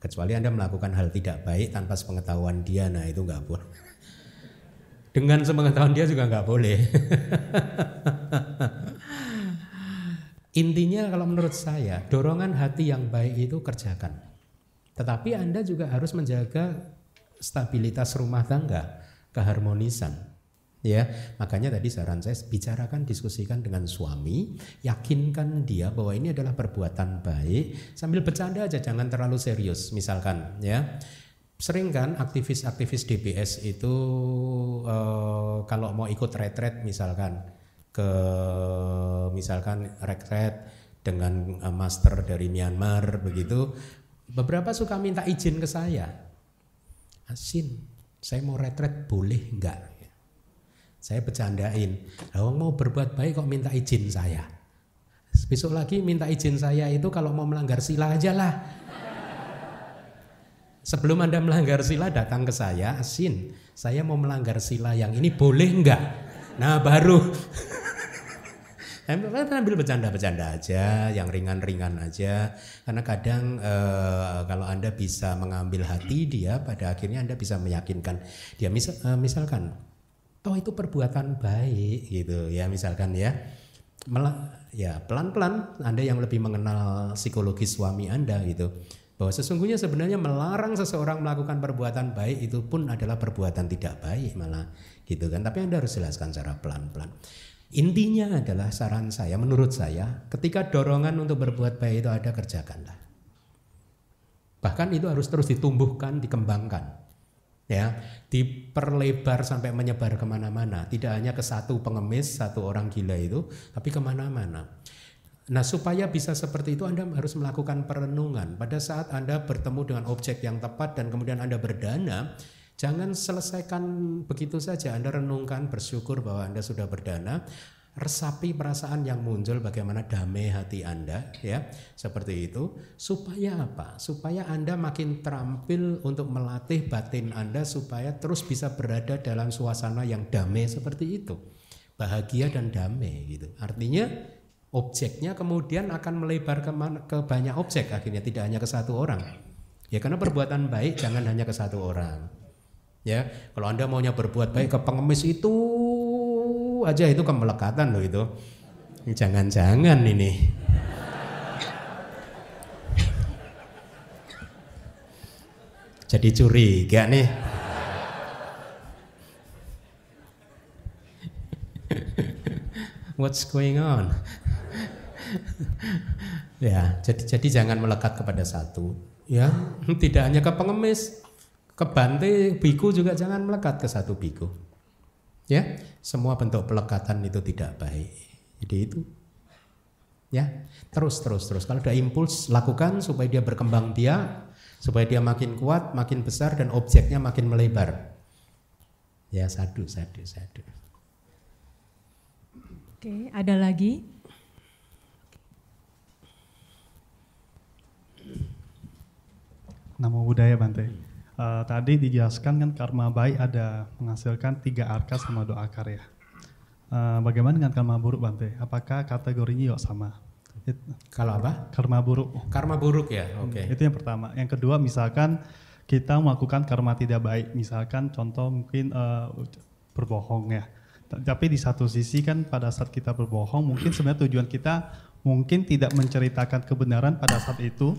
Kecuali Anda melakukan hal tidak baik tanpa sepengetahuan dia, nah itu nggak boleh dengan sepengetahuan dia juga nggak boleh. Intinya kalau menurut saya dorongan hati yang baik itu kerjakan. Tetapi Anda juga harus menjaga stabilitas rumah tangga, keharmonisan. Ya, makanya tadi saran saya bicarakan, diskusikan dengan suami, yakinkan dia bahwa ini adalah perbuatan baik, sambil bercanda aja, jangan terlalu serius. Misalkan, ya, sering kan aktivis-aktivis DBS itu uh, kalau mau ikut retret misalkan ke misalkan retret dengan uh, master dari Myanmar begitu. Beberapa suka minta izin ke saya. Asin saya mau retret boleh enggak saya bercandain kalau mau berbuat baik kok minta izin saya besok lagi minta izin saya itu kalau mau melanggar sila aja lah Sebelum Anda melanggar sila datang ke saya, Asin, saya mau melanggar sila yang ini boleh enggak? Nah baru ambil bercanda-bercanda aja, yang ringan-ringan aja. Karena kadang e, kalau Anda bisa mengambil hati dia, pada akhirnya Anda bisa meyakinkan dia. Misal, e, misalkan, toh itu perbuatan baik gitu ya, misalkan ya. Mela, ya pelan-pelan Anda yang lebih mengenal psikologi suami Anda gitu. Bahwa sesungguhnya sebenarnya melarang seseorang melakukan perbuatan baik itu pun adalah perbuatan tidak baik malah gitu kan. Tapi anda harus jelaskan secara pelan-pelan. Intinya adalah saran saya menurut saya ketika dorongan untuk berbuat baik itu ada kerjakanlah. Bahkan itu harus terus ditumbuhkan dikembangkan ya diperlebar sampai menyebar ke mana-mana tidak hanya ke satu pengemis satu orang gila itu tapi ke mana-mana Nah, supaya bisa seperti itu Anda harus melakukan perenungan. Pada saat Anda bertemu dengan objek yang tepat dan kemudian Anda berdana, jangan selesaikan begitu saja. Anda renungkan, bersyukur bahwa Anda sudah berdana, resapi perasaan yang muncul bagaimana damai hati Anda ya. Seperti itu. Supaya apa? Supaya Anda makin terampil untuk melatih batin Anda supaya terus bisa berada dalam suasana yang damai seperti itu. Bahagia dan damai gitu. Artinya objeknya kemudian akan melebar ke, ke banyak objek akhirnya tidak hanya ke satu orang. Ya karena perbuatan baik jangan hanya ke satu orang. Ya kalau anda maunya berbuat baik ke pengemis itu Aja itu kemelekatan loh itu. Jangan-jangan ini. Jadi curiga nih. What's going on? ya, jadi jadi jangan melekat kepada satu. Ya, tidak hanya ke pengemis, ke bante, biku juga jangan melekat ke satu biku. Ya, semua bentuk pelekatan itu tidak baik. Jadi itu ya terus terus terus kalau ada impuls lakukan supaya dia berkembang dia supaya dia makin kuat makin besar dan objeknya makin melebar ya satu satu satu Oke, ada lagi? Namo budaya Bante. Uh, tadi dijelaskan kan karma baik ada menghasilkan tiga akar sama dua akar ya. Uh, bagaimana dengan karma buruk Bante? Apakah kategorinya juga sama? It, Kalau apa? Karma buruk. Karma buruk ya, oke. Okay. Itu yang pertama. Yang kedua misalkan kita melakukan karma tidak baik, misalkan contoh mungkin uh, berbohong ya tapi di satu sisi kan pada saat kita berbohong mungkin sebenarnya tujuan kita mungkin tidak menceritakan kebenaran pada saat itu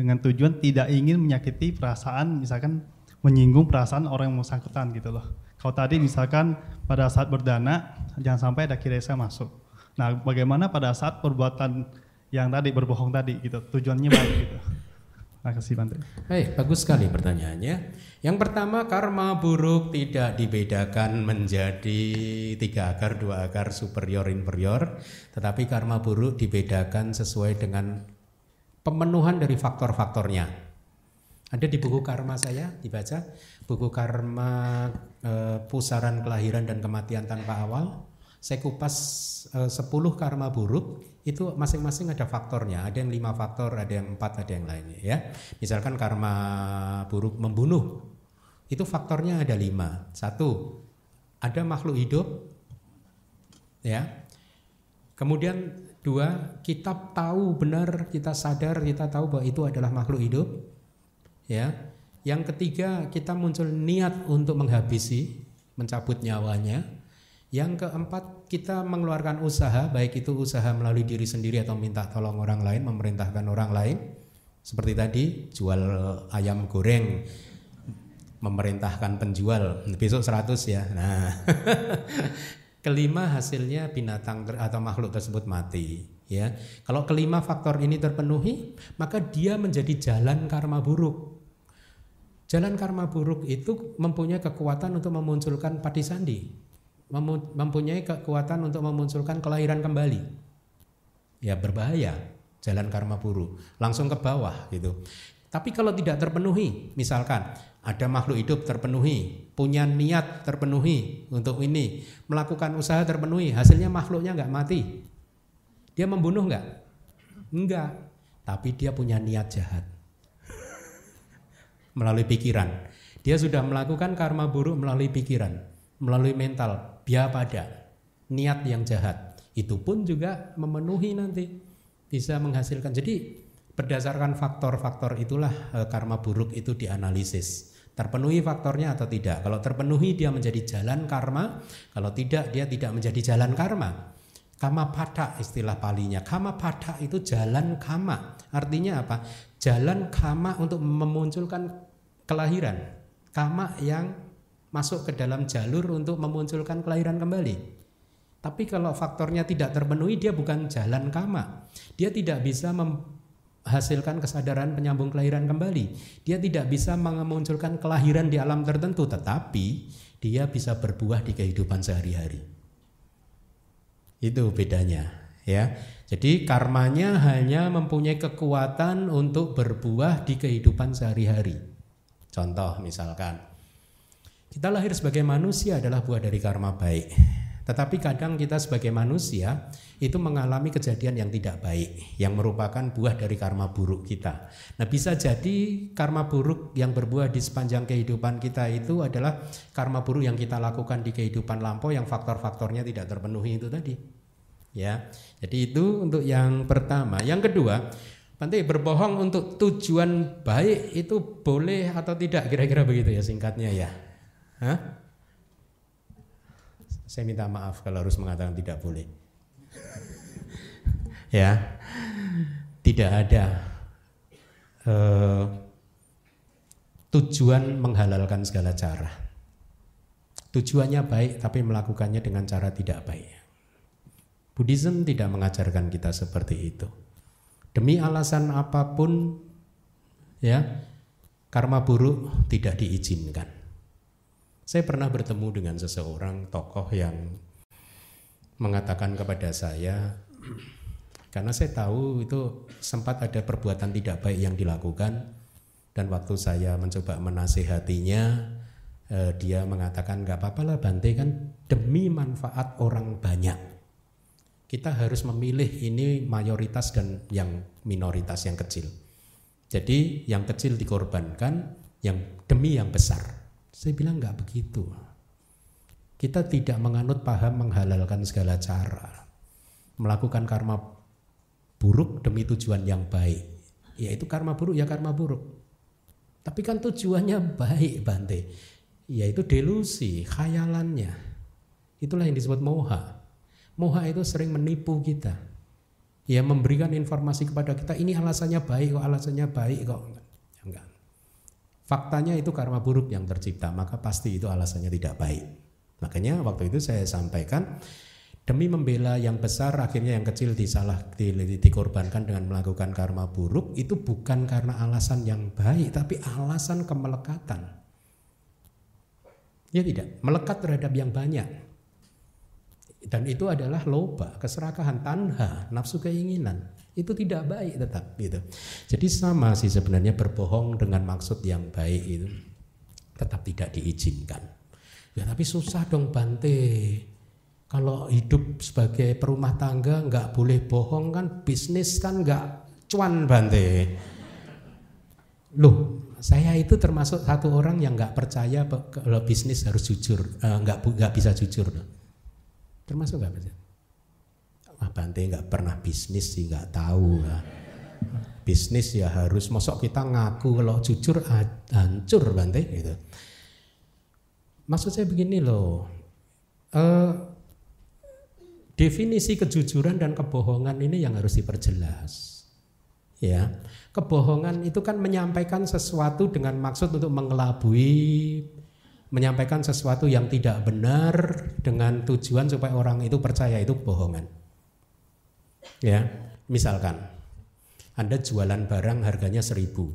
dengan tujuan tidak ingin menyakiti perasaan misalkan menyinggung perasaan orang yang bersangkutan gitu loh. Kalau tadi misalkan pada saat berdana jangan sampai ada kiresa masuk. Nah, bagaimana pada saat perbuatan yang tadi berbohong tadi gitu tujuannya baik gitu. Terima kasih Bante. Baik, bagus sekali pertanyaannya. Yang pertama, karma buruk tidak dibedakan menjadi tiga akar, dua akar, superior, inferior. Tetapi karma buruk dibedakan sesuai dengan pemenuhan dari faktor-faktornya. Ada di buku karma saya, dibaca. Buku karma e, pusaran kelahiran dan kematian tanpa awal. Saya kupas e, 10 karma buruk itu masing-masing ada faktornya ada yang lima faktor ada yang empat ada yang lainnya ya misalkan karma buruk membunuh itu faktornya ada lima satu ada makhluk hidup ya kemudian dua kita tahu benar kita sadar kita tahu bahwa itu adalah makhluk hidup ya yang ketiga kita muncul niat untuk menghabisi mencabut nyawanya yang keempat, kita mengeluarkan usaha, baik itu usaha melalui diri sendiri atau minta tolong orang lain, memerintahkan orang lain. Seperti tadi, jual ayam goreng, memerintahkan penjual, besok 100 ya. Nah, kelima hasilnya binatang atau makhluk tersebut mati. Ya, kalau kelima faktor ini terpenuhi, maka dia menjadi jalan karma buruk. Jalan karma buruk itu mempunyai kekuatan untuk memunculkan pati sandi mempunyai kekuatan untuk memunculkan kelahiran kembali. Ya berbahaya jalan karma buruk, langsung ke bawah gitu. Tapi kalau tidak terpenuhi, misalkan ada makhluk hidup terpenuhi, punya niat terpenuhi untuk ini, melakukan usaha terpenuhi, hasilnya makhluknya nggak mati. Dia membunuh nggak? Enggak. Tapi dia punya niat jahat melalui pikiran. Dia sudah melakukan karma buruk melalui pikiran, melalui mental, dia pada niat yang jahat itu pun juga memenuhi nanti bisa menghasilkan jadi berdasarkan faktor-faktor itulah e, karma buruk itu dianalisis terpenuhi faktornya atau tidak. Kalau terpenuhi dia menjadi jalan karma. Kalau tidak dia tidak menjadi jalan karma. Kama pada istilah palinya. Kama pada itu jalan kama. Artinya apa? Jalan kama untuk memunculkan kelahiran. Kama yang masuk ke dalam jalur untuk memunculkan kelahiran kembali. Tapi kalau faktornya tidak terpenuhi, dia bukan jalan kama. Dia tidak bisa menghasilkan kesadaran penyambung kelahiran kembali. Dia tidak bisa memunculkan kelahiran di alam tertentu, tetapi dia bisa berbuah di kehidupan sehari-hari. Itu bedanya, ya. Jadi karmanya hanya mempunyai kekuatan untuk berbuah di kehidupan sehari-hari. Contoh misalkan kita lahir sebagai manusia adalah buah dari karma baik. Tetapi kadang kita sebagai manusia itu mengalami kejadian yang tidak baik, yang merupakan buah dari karma buruk kita. Nah, bisa jadi karma buruk yang berbuah di sepanjang kehidupan kita itu adalah karma buruk yang kita lakukan di kehidupan lampau yang faktor-faktornya tidak terpenuhi itu tadi. Ya. Jadi itu untuk yang pertama. Yang kedua, nanti berbohong untuk tujuan baik itu boleh atau tidak kira-kira begitu ya singkatnya ya. Hah? Saya minta maaf kalau harus mengatakan tidak boleh. Ya, tidak ada uh, tujuan menghalalkan segala cara. Tujuannya baik tapi melakukannya dengan cara tidak baik. Buddhism tidak mengajarkan kita seperti itu. Demi alasan apa pun ya, karma buruk tidak diizinkan. Saya pernah bertemu dengan seseorang tokoh yang mengatakan kepada saya karena saya tahu itu sempat ada perbuatan tidak baik yang dilakukan dan waktu saya mencoba menasehatinya eh, dia mengatakan nggak apa-apa lah Bante kan demi manfaat orang banyak kita harus memilih ini mayoritas dan yang minoritas yang kecil. Jadi yang kecil dikorbankan yang demi yang besar. Saya bilang nggak begitu. Kita tidak menganut paham menghalalkan segala cara melakukan karma buruk demi tujuan yang baik yaitu karma buruk ya karma buruk tapi kan tujuannya baik Bante. Yaitu delusi, khayalannya. Itulah yang disebut moha. Moha itu sering menipu kita. Ya memberikan informasi kepada kita ini alasannya baik kok, alasannya baik kok. Enggak. Faktanya itu karma buruk yang tercipta, maka pasti itu alasannya tidak baik. Makanya waktu itu saya sampaikan Demi membela yang besar akhirnya yang kecil disalah di, dikorbankan dengan melakukan karma buruk itu bukan karena alasan yang baik tapi alasan kemelekatan. Ya tidak, melekat terhadap yang banyak. Dan itu adalah loba, keserakahan, tanha, nafsu keinginan. Itu tidak baik tetap gitu. Jadi sama sih sebenarnya berbohong dengan maksud yang baik itu tetap tidak diizinkan. Ya tapi susah dong Bante kalau hidup sebagai perumah tangga nggak boleh bohong kan bisnis kan nggak cuan bante. Loh, saya itu termasuk satu orang yang nggak percaya kalau bisnis harus jujur, eh, nggak uh, nggak bisa jujur. Termasuk nggak percaya? Ah, Bante nggak pernah bisnis sih nggak tahu. Lah. Bisnis ya harus, mosok kita ngaku kalau jujur hancur Bante gitu. Maksud saya begini loh, uh, Definisi kejujuran dan kebohongan ini yang harus diperjelas. Ya, kebohongan itu kan menyampaikan sesuatu dengan maksud untuk mengelabui, menyampaikan sesuatu yang tidak benar dengan tujuan supaya orang itu percaya itu kebohongan. Ya, misalkan Anda jualan barang harganya seribu,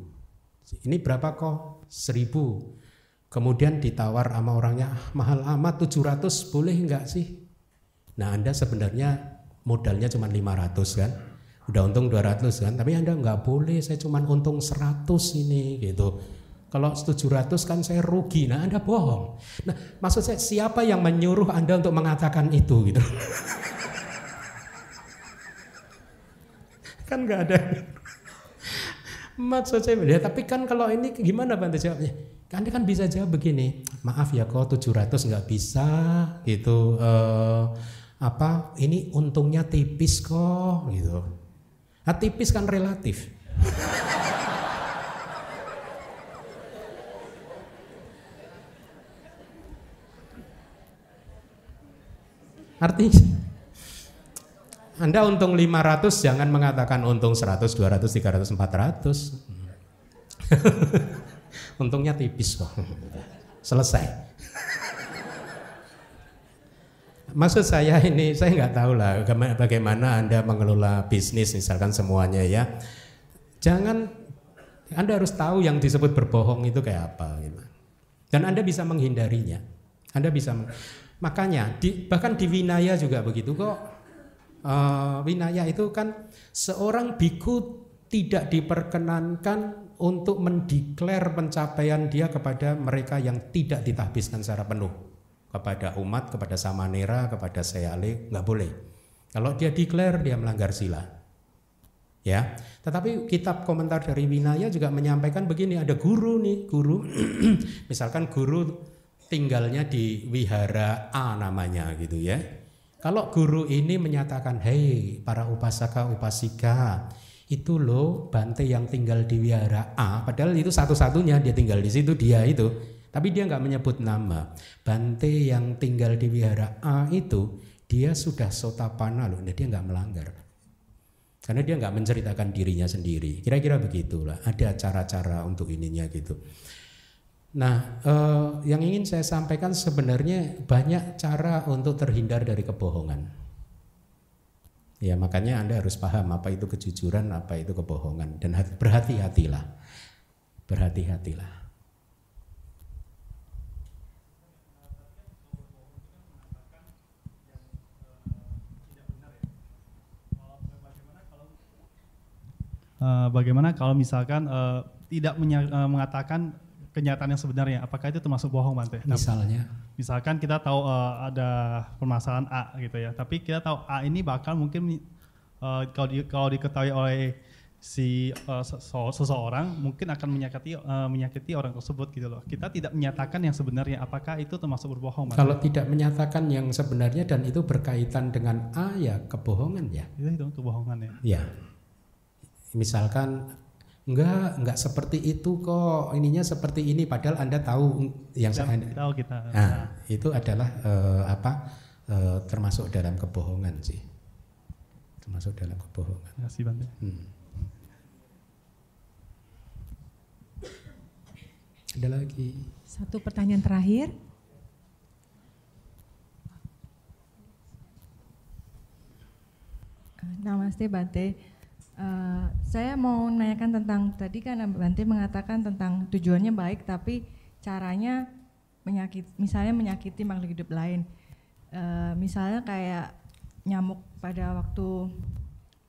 ini berapa kok? Seribu. Kemudian ditawar sama orangnya ah, mahal amat 700 boleh enggak sih? Nah Anda sebenarnya modalnya cuma 500 kan, udah untung 200 kan, tapi Anda nggak boleh, saya cuma untung 100 ini gitu. Kalau 700 kan saya rugi, nah Anda bohong. Nah maksud saya siapa yang menyuruh Anda untuk mengatakan itu gitu. kan nggak ada. Maksud saya ya, tapi kan kalau ini gimana Bante jawabnya? Anda kan bisa jawab begini, maaf ya kok 700 nggak bisa gitu. Uh, apa ini untungnya tipis kok gitu. Nah, tipis kan relatif. Artinya Anda untung 500 jangan mengatakan untung 100, 200, 300, 400. Untungnya tipis kok. Selesai. Maksud saya ini, saya nggak tahu lah bagaimana Anda mengelola bisnis misalkan semuanya ya. Jangan, Anda harus tahu yang disebut berbohong itu kayak apa. Gitu. Dan Anda bisa menghindarinya. Anda bisa, makanya di, bahkan di Winaya juga begitu kok. Uh, winaya itu kan seorang biku tidak diperkenankan untuk mendeklar pencapaian dia kepada mereka yang tidak ditahbiskan secara penuh kepada umat, kepada samanera, kepada sayale, nggak boleh. Kalau dia declare dia melanggar sila. Ya, tetapi kitab komentar dari Winaya juga menyampaikan begini, ada guru nih, guru, misalkan guru tinggalnya di wihara A namanya gitu ya. Kalau guru ini menyatakan, hei para upasaka upasika, itu loh Bante yang tinggal di wihara A, padahal itu satu-satunya dia tinggal di situ dia itu tapi dia nggak menyebut nama. Bante yang tinggal di wihara A itu dia sudah sotapana loh, dia nggak melanggar. Karena dia nggak menceritakan dirinya sendiri. Kira-kira begitulah. Ada cara-cara untuk ininya gitu. Nah, eh, yang ingin saya sampaikan sebenarnya banyak cara untuk terhindar dari kebohongan. Ya, makanya Anda harus paham apa itu kejujuran, apa itu kebohongan dan berhati-hatilah. Berhati-hatilah. Uh, bagaimana kalau misalkan uh, tidak uh, mengatakan kenyataan yang sebenarnya, apakah itu termasuk bohong, Bante? Misalnya? Misalkan kita tahu uh, ada permasalahan A gitu ya, tapi kita tahu A ini bakal mungkin uh, kalau, di, kalau diketahui oleh si uh, seseorang mungkin akan menyakiti uh, menyakiti orang tersebut gitu loh. Kita tidak menyatakan yang sebenarnya, apakah itu termasuk berbohong? Bante? Kalau tidak menyatakan yang sebenarnya dan itu berkaitan dengan A ya kebohongan ya. Itu itu kebohongan ya. Ya. Misalkan Enggak, enggak seperti itu kok. Ininya seperti ini padahal Anda tahu yang kita, saya tahu kita. Nah, itu adalah uh, apa? Uh, termasuk dalam kebohongan sih. Termasuk dalam kebohongan. Terima kasih, Bante. Hmm. Ada lagi. Satu pertanyaan terakhir. Namaste Bante. Uh, saya mau menanyakan tentang tadi kan Bante mengatakan tentang tujuannya baik tapi caranya menyakit misalnya menyakiti makhluk hidup lain. Uh, misalnya kayak nyamuk pada waktu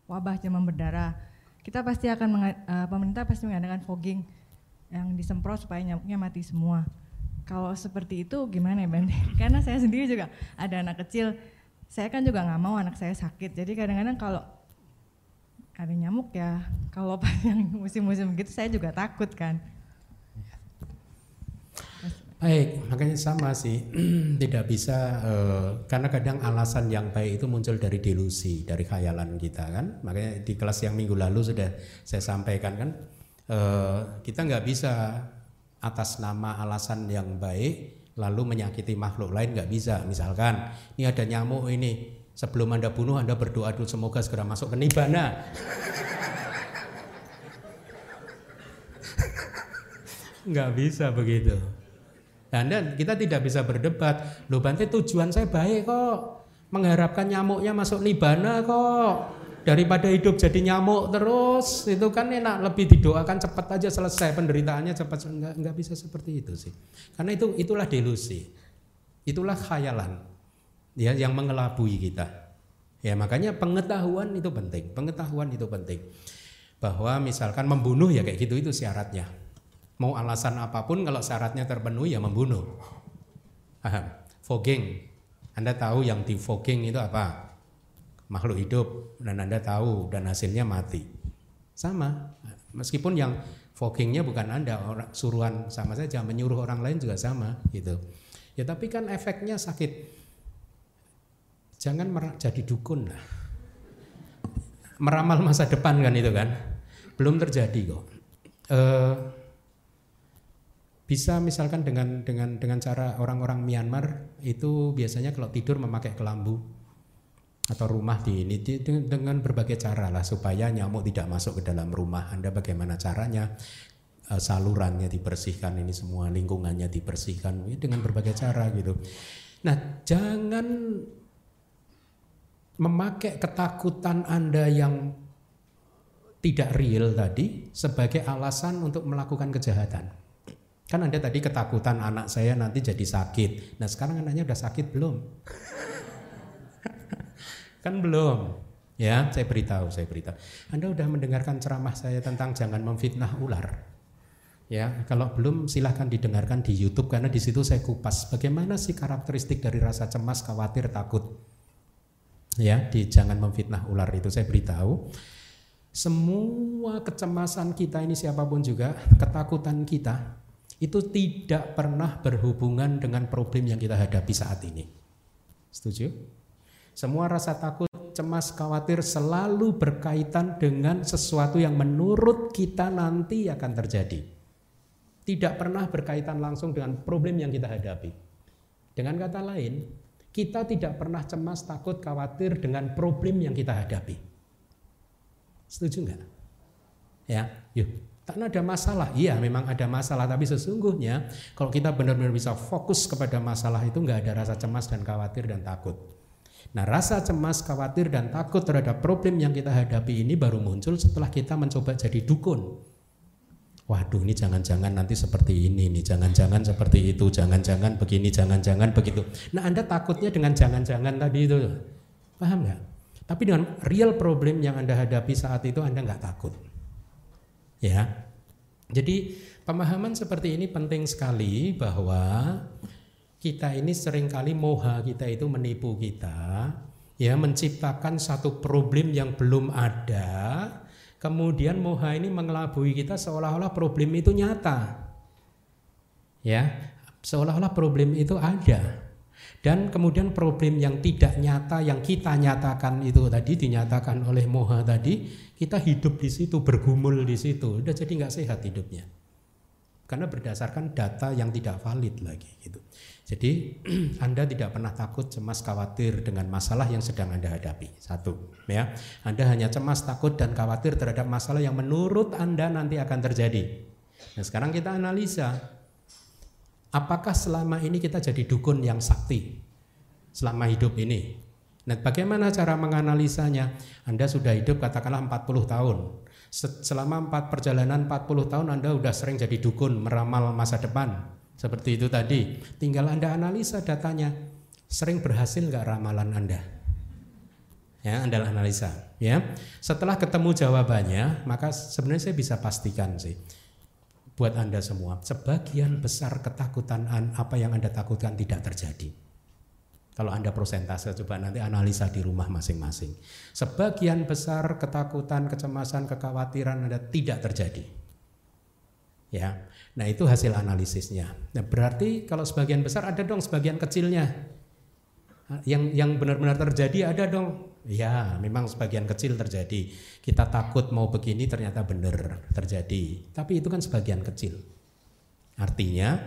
wabah demam berdarah. Kita pasti akan uh, pemerintah pasti mengadakan fogging yang disemprot supaya nyamuknya mati semua. Kalau seperti itu gimana ya Bante? Karena saya sendiri juga ada anak kecil, saya kan juga nggak mau anak saya sakit. Jadi kadang-kadang kalau ada nyamuk ya kalau pas yang musim-musim gitu saya juga takut kan Baik, makanya sama sih, tidak bisa uh, karena kadang alasan yang baik itu muncul dari delusi, dari khayalan kita kan. Makanya di kelas yang minggu lalu sudah saya sampaikan kan, uh, kita nggak bisa atas nama alasan yang baik lalu menyakiti makhluk lain nggak bisa. Misalkan ini ada nyamuk ini, Sebelum Anda bunuh, Anda berdoa dulu semoga segera masuk ke nibana. Nggak bisa begitu. Anda kita tidak bisa berdebat. Loh Bante tujuan saya baik kok. Mengharapkan nyamuknya masuk nibana kok. Daripada hidup jadi nyamuk terus, itu kan enak lebih didoakan cepat aja selesai penderitaannya cepat enggak, enggak bisa seperti itu sih. Karena itu itulah delusi. Itulah khayalan ya yang mengelabui kita. Ya makanya pengetahuan itu penting, pengetahuan itu penting. Bahwa misalkan membunuh ya kayak gitu itu syaratnya. Mau alasan apa pun kalau syaratnya terpenuhi ya membunuh. Paham? Fogging. Anda tahu yang di fogging itu apa? Makhluk hidup dan Anda tahu dan hasilnya mati. Sama. Meskipun yang foggingnya bukan Anda, orang suruhan sama saja, menyuruh orang lain juga sama gitu. Ya tapi kan efeknya sakit Jangan jadi dukun lah. Meramal masa depan kan itu kan. Belum terjadi kok. E, bisa misalkan dengan dengan dengan cara orang-orang Myanmar itu biasanya kalau tidur memakai kelambu atau rumah di ini dengan berbagai cara lah supaya nyamuk tidak masuk ke dalam rumah. Anda bagaimana caranya? E, salurannya dibersihkan ini semua lingkungannya dibersihkan dengan berbagai cara gitu. Nah, jangan memakai ketakutan Anda yang tidak real tadi sebagai alasan untuk melakukan kejahatan. Kan Anda tadi ketakutan anak saya nanti jadi sakit. Nah sekarang anaknya udah sakit belum? kan belum. Ya, saya beritahu, saya beritahu. Anda udah mendengarkan ceramah saya tentang jangan memfitnah ular. Ya, kalau belum silahkan didengarkan di YouTube karena di situ saya kupas bagaimana sih karakteristik dari rasa cemas, khawatir, takut ya di jangan memfitnah ular itu saya beritahu. Semua kecemasan kita ini siapa pun juga ketakutan kita itu tidak pernah berhubungan dengan problem yang kita hadapi saat ini. Setuju? Semua rasa takut cemas khawatir selalu berkaitan dengan sesuatu yang menurut kita nanti akan terjadi. Tidak pernah berkaitan langsung dengan problem yang kita hadapi. Dengan kata lain kita tidak pernah cemas, takut, khawatir dengan problem yang kita hadapi. Setuju nggak? Ya, yuk. Tak ada masalah. Iya, memang ada masalah, tapi sesungguhnya kalau kita benar-benar bisa fokus kepada masalah itu nggak ada rasa cemas dan khawatir dan takut. Nah, rasa cemas, khawatir dan takut terhadap problem yang kita hadapi ini baru muncul setelah kita mencoba jadi dukun. Waduh, ini jangan-jangan nanti seperti ini nih, jangan-jangan seperti itu, jangan-jangan begini, jangan-jangan begitu. Nah, Anda takutnya dengan jangan-jangan tadi itu. Paham nggak? Tapi dengan real problem yang Anda hadapi saat itu Anda nggak takut. Ya. Jadi pemahaman seperti ini penting sekali bahwa kita ini sering kali moha kita itu menipu kita ya menciptakan satu problem yang belum ada kemudian moha ini mengelabui kita seolah-olah problem itu nyata. Ya seolah-olah problem itu ada. Dan kemudian problem yang tidak nyata yang kita nyatakan itu tadi dinyatakan oleh moha tadi kita hidup di situ bergumul di situ udah jadi nggak sehat hidupnya. Karena berdasarkan data yang tidak valid lagi gitu jadi Anda tidak pernah takut cemas khawatir dengan masalah yang sedang Anda hadapi satu ya Anda hanya cemas takut dan khawatir terhadap masalah yang menurut Anda nanti akan terjadi nah sekarang kita analisa Apakah selama ini kita jadi dukun yang sakti selama hidup ini? Nah, bagaimana cara menganalisanya? Anda sudah hidup katakanlah 40 tahun. Selama 4 perjalanan 40 tahun Anda sudah sering jadi dukun meramal masa depan. Seperti itu tadi. Tinggal Anda analisa datanya. Sering berhasil nggak ramalan Anda? Ya, Anda analisa. Ya, setelah ketemu jawabannya, maka sebenarnya saya bisa pastikan sih buat Anda semua, sebagian besar ketakutan apa yang Anda takutkan tidak terjadi. Kalau Anda prosentase coba nanti analisa di rumah masing-masing. Sebagian besar ketakutan, kecemasan, kekhawatiran Anda tidak terjadi. Ya. Nah, itu hasil analisisnya. Nah, berarti kalau sebagian besar ada dong sebagian kecilnya. Yang yang benar-benar terjadi ada dong. Ya, memang sebagian kecil terjadi. Kita takut mau begini ternyata benar terjadi. Tapi itu kan sebagian kecil. Artinya,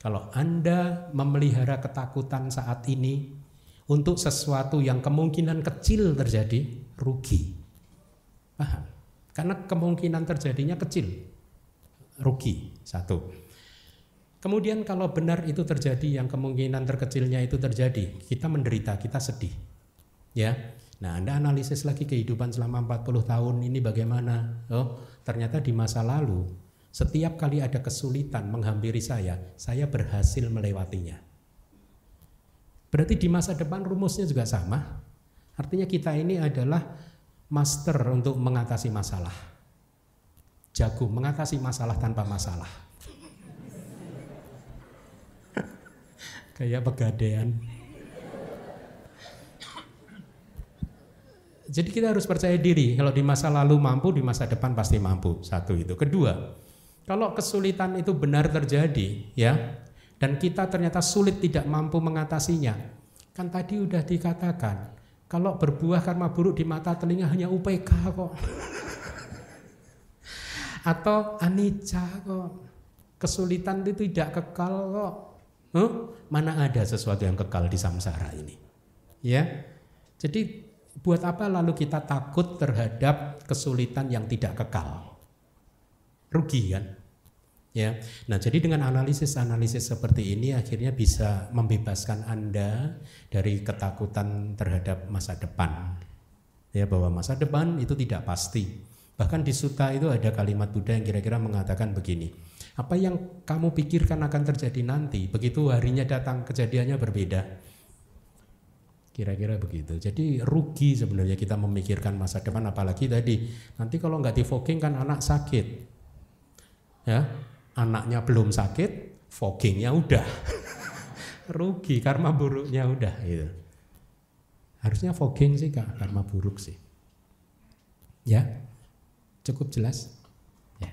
kalau Anda memelihara ketakutan saat ini untuk sesuatu yang kemungkinan kecil terjadi, rugi. Paham? Karena kemungkinan terjadinya kecil. Rugi. Satu. Kemudian kalau benar itu terjadi yang kemungkinan terkecilnya itu terjadi, kita menderita, kita sedih. Ya. Nah, Anda analisis lagi kehidupan selama 40 tahun ini bagaimana? Oh, ternyata di masa lalu setiap kali ada kesulitan menghampiri saya, saya berhasil melewatinya. Berarti di masa depan rumusnya juga sama. Artinya kita ini adalah master untuk mengatasi masalah. Jago mengatasi masalah tanpa masalah. kayak pegadaian. Jadi kita harus percaya diri kalau di masa lalu mampu di masa depan pasti mampu. Satu itu. Kedua, kalau kesulitan itu benar terjadi ya dan kita ternyata sulit tidak mampu mengatasinya. Kan tadi udah dikatakan kalau berbuah karma buruk di mata telinga hanya UPK kok. Atau anicca kok. Kesulitan itu tidak kekal kok. Huh? Mana ada sesuatu yang kekal di samsara ini? Ya. Jadi buat apa lalu kita takut terhadap kesulitan yang tidak kekal? Rugi kan? Ya. Nah, jadi dengan analisis-analisis seperti ini akhirnya bisa membebaskan Anda dari ketakutan terhadap masa depan. Ya, bahwa masa depan itu tidak pasti. Bahkan di suta itu ada kalimat Buddha yang kira-kira mengatakan begini. Apa yang kamu pikirkan akan terjadi nanti, begitu harinya datang kejadiannya berbeda. Kira-kira begitu. Jadi rugi sebenarnya kita memikirkan masa depan apalagi tadi. Nanti kalau nggak difogging kan anak sakit. Ya, anaknya belum sakit, foggingnya udah. rugi karma buruknya udah gitu. Harusnya fogging sih Kak, karma buruk sih. Ya. Cukup jelas? Ya.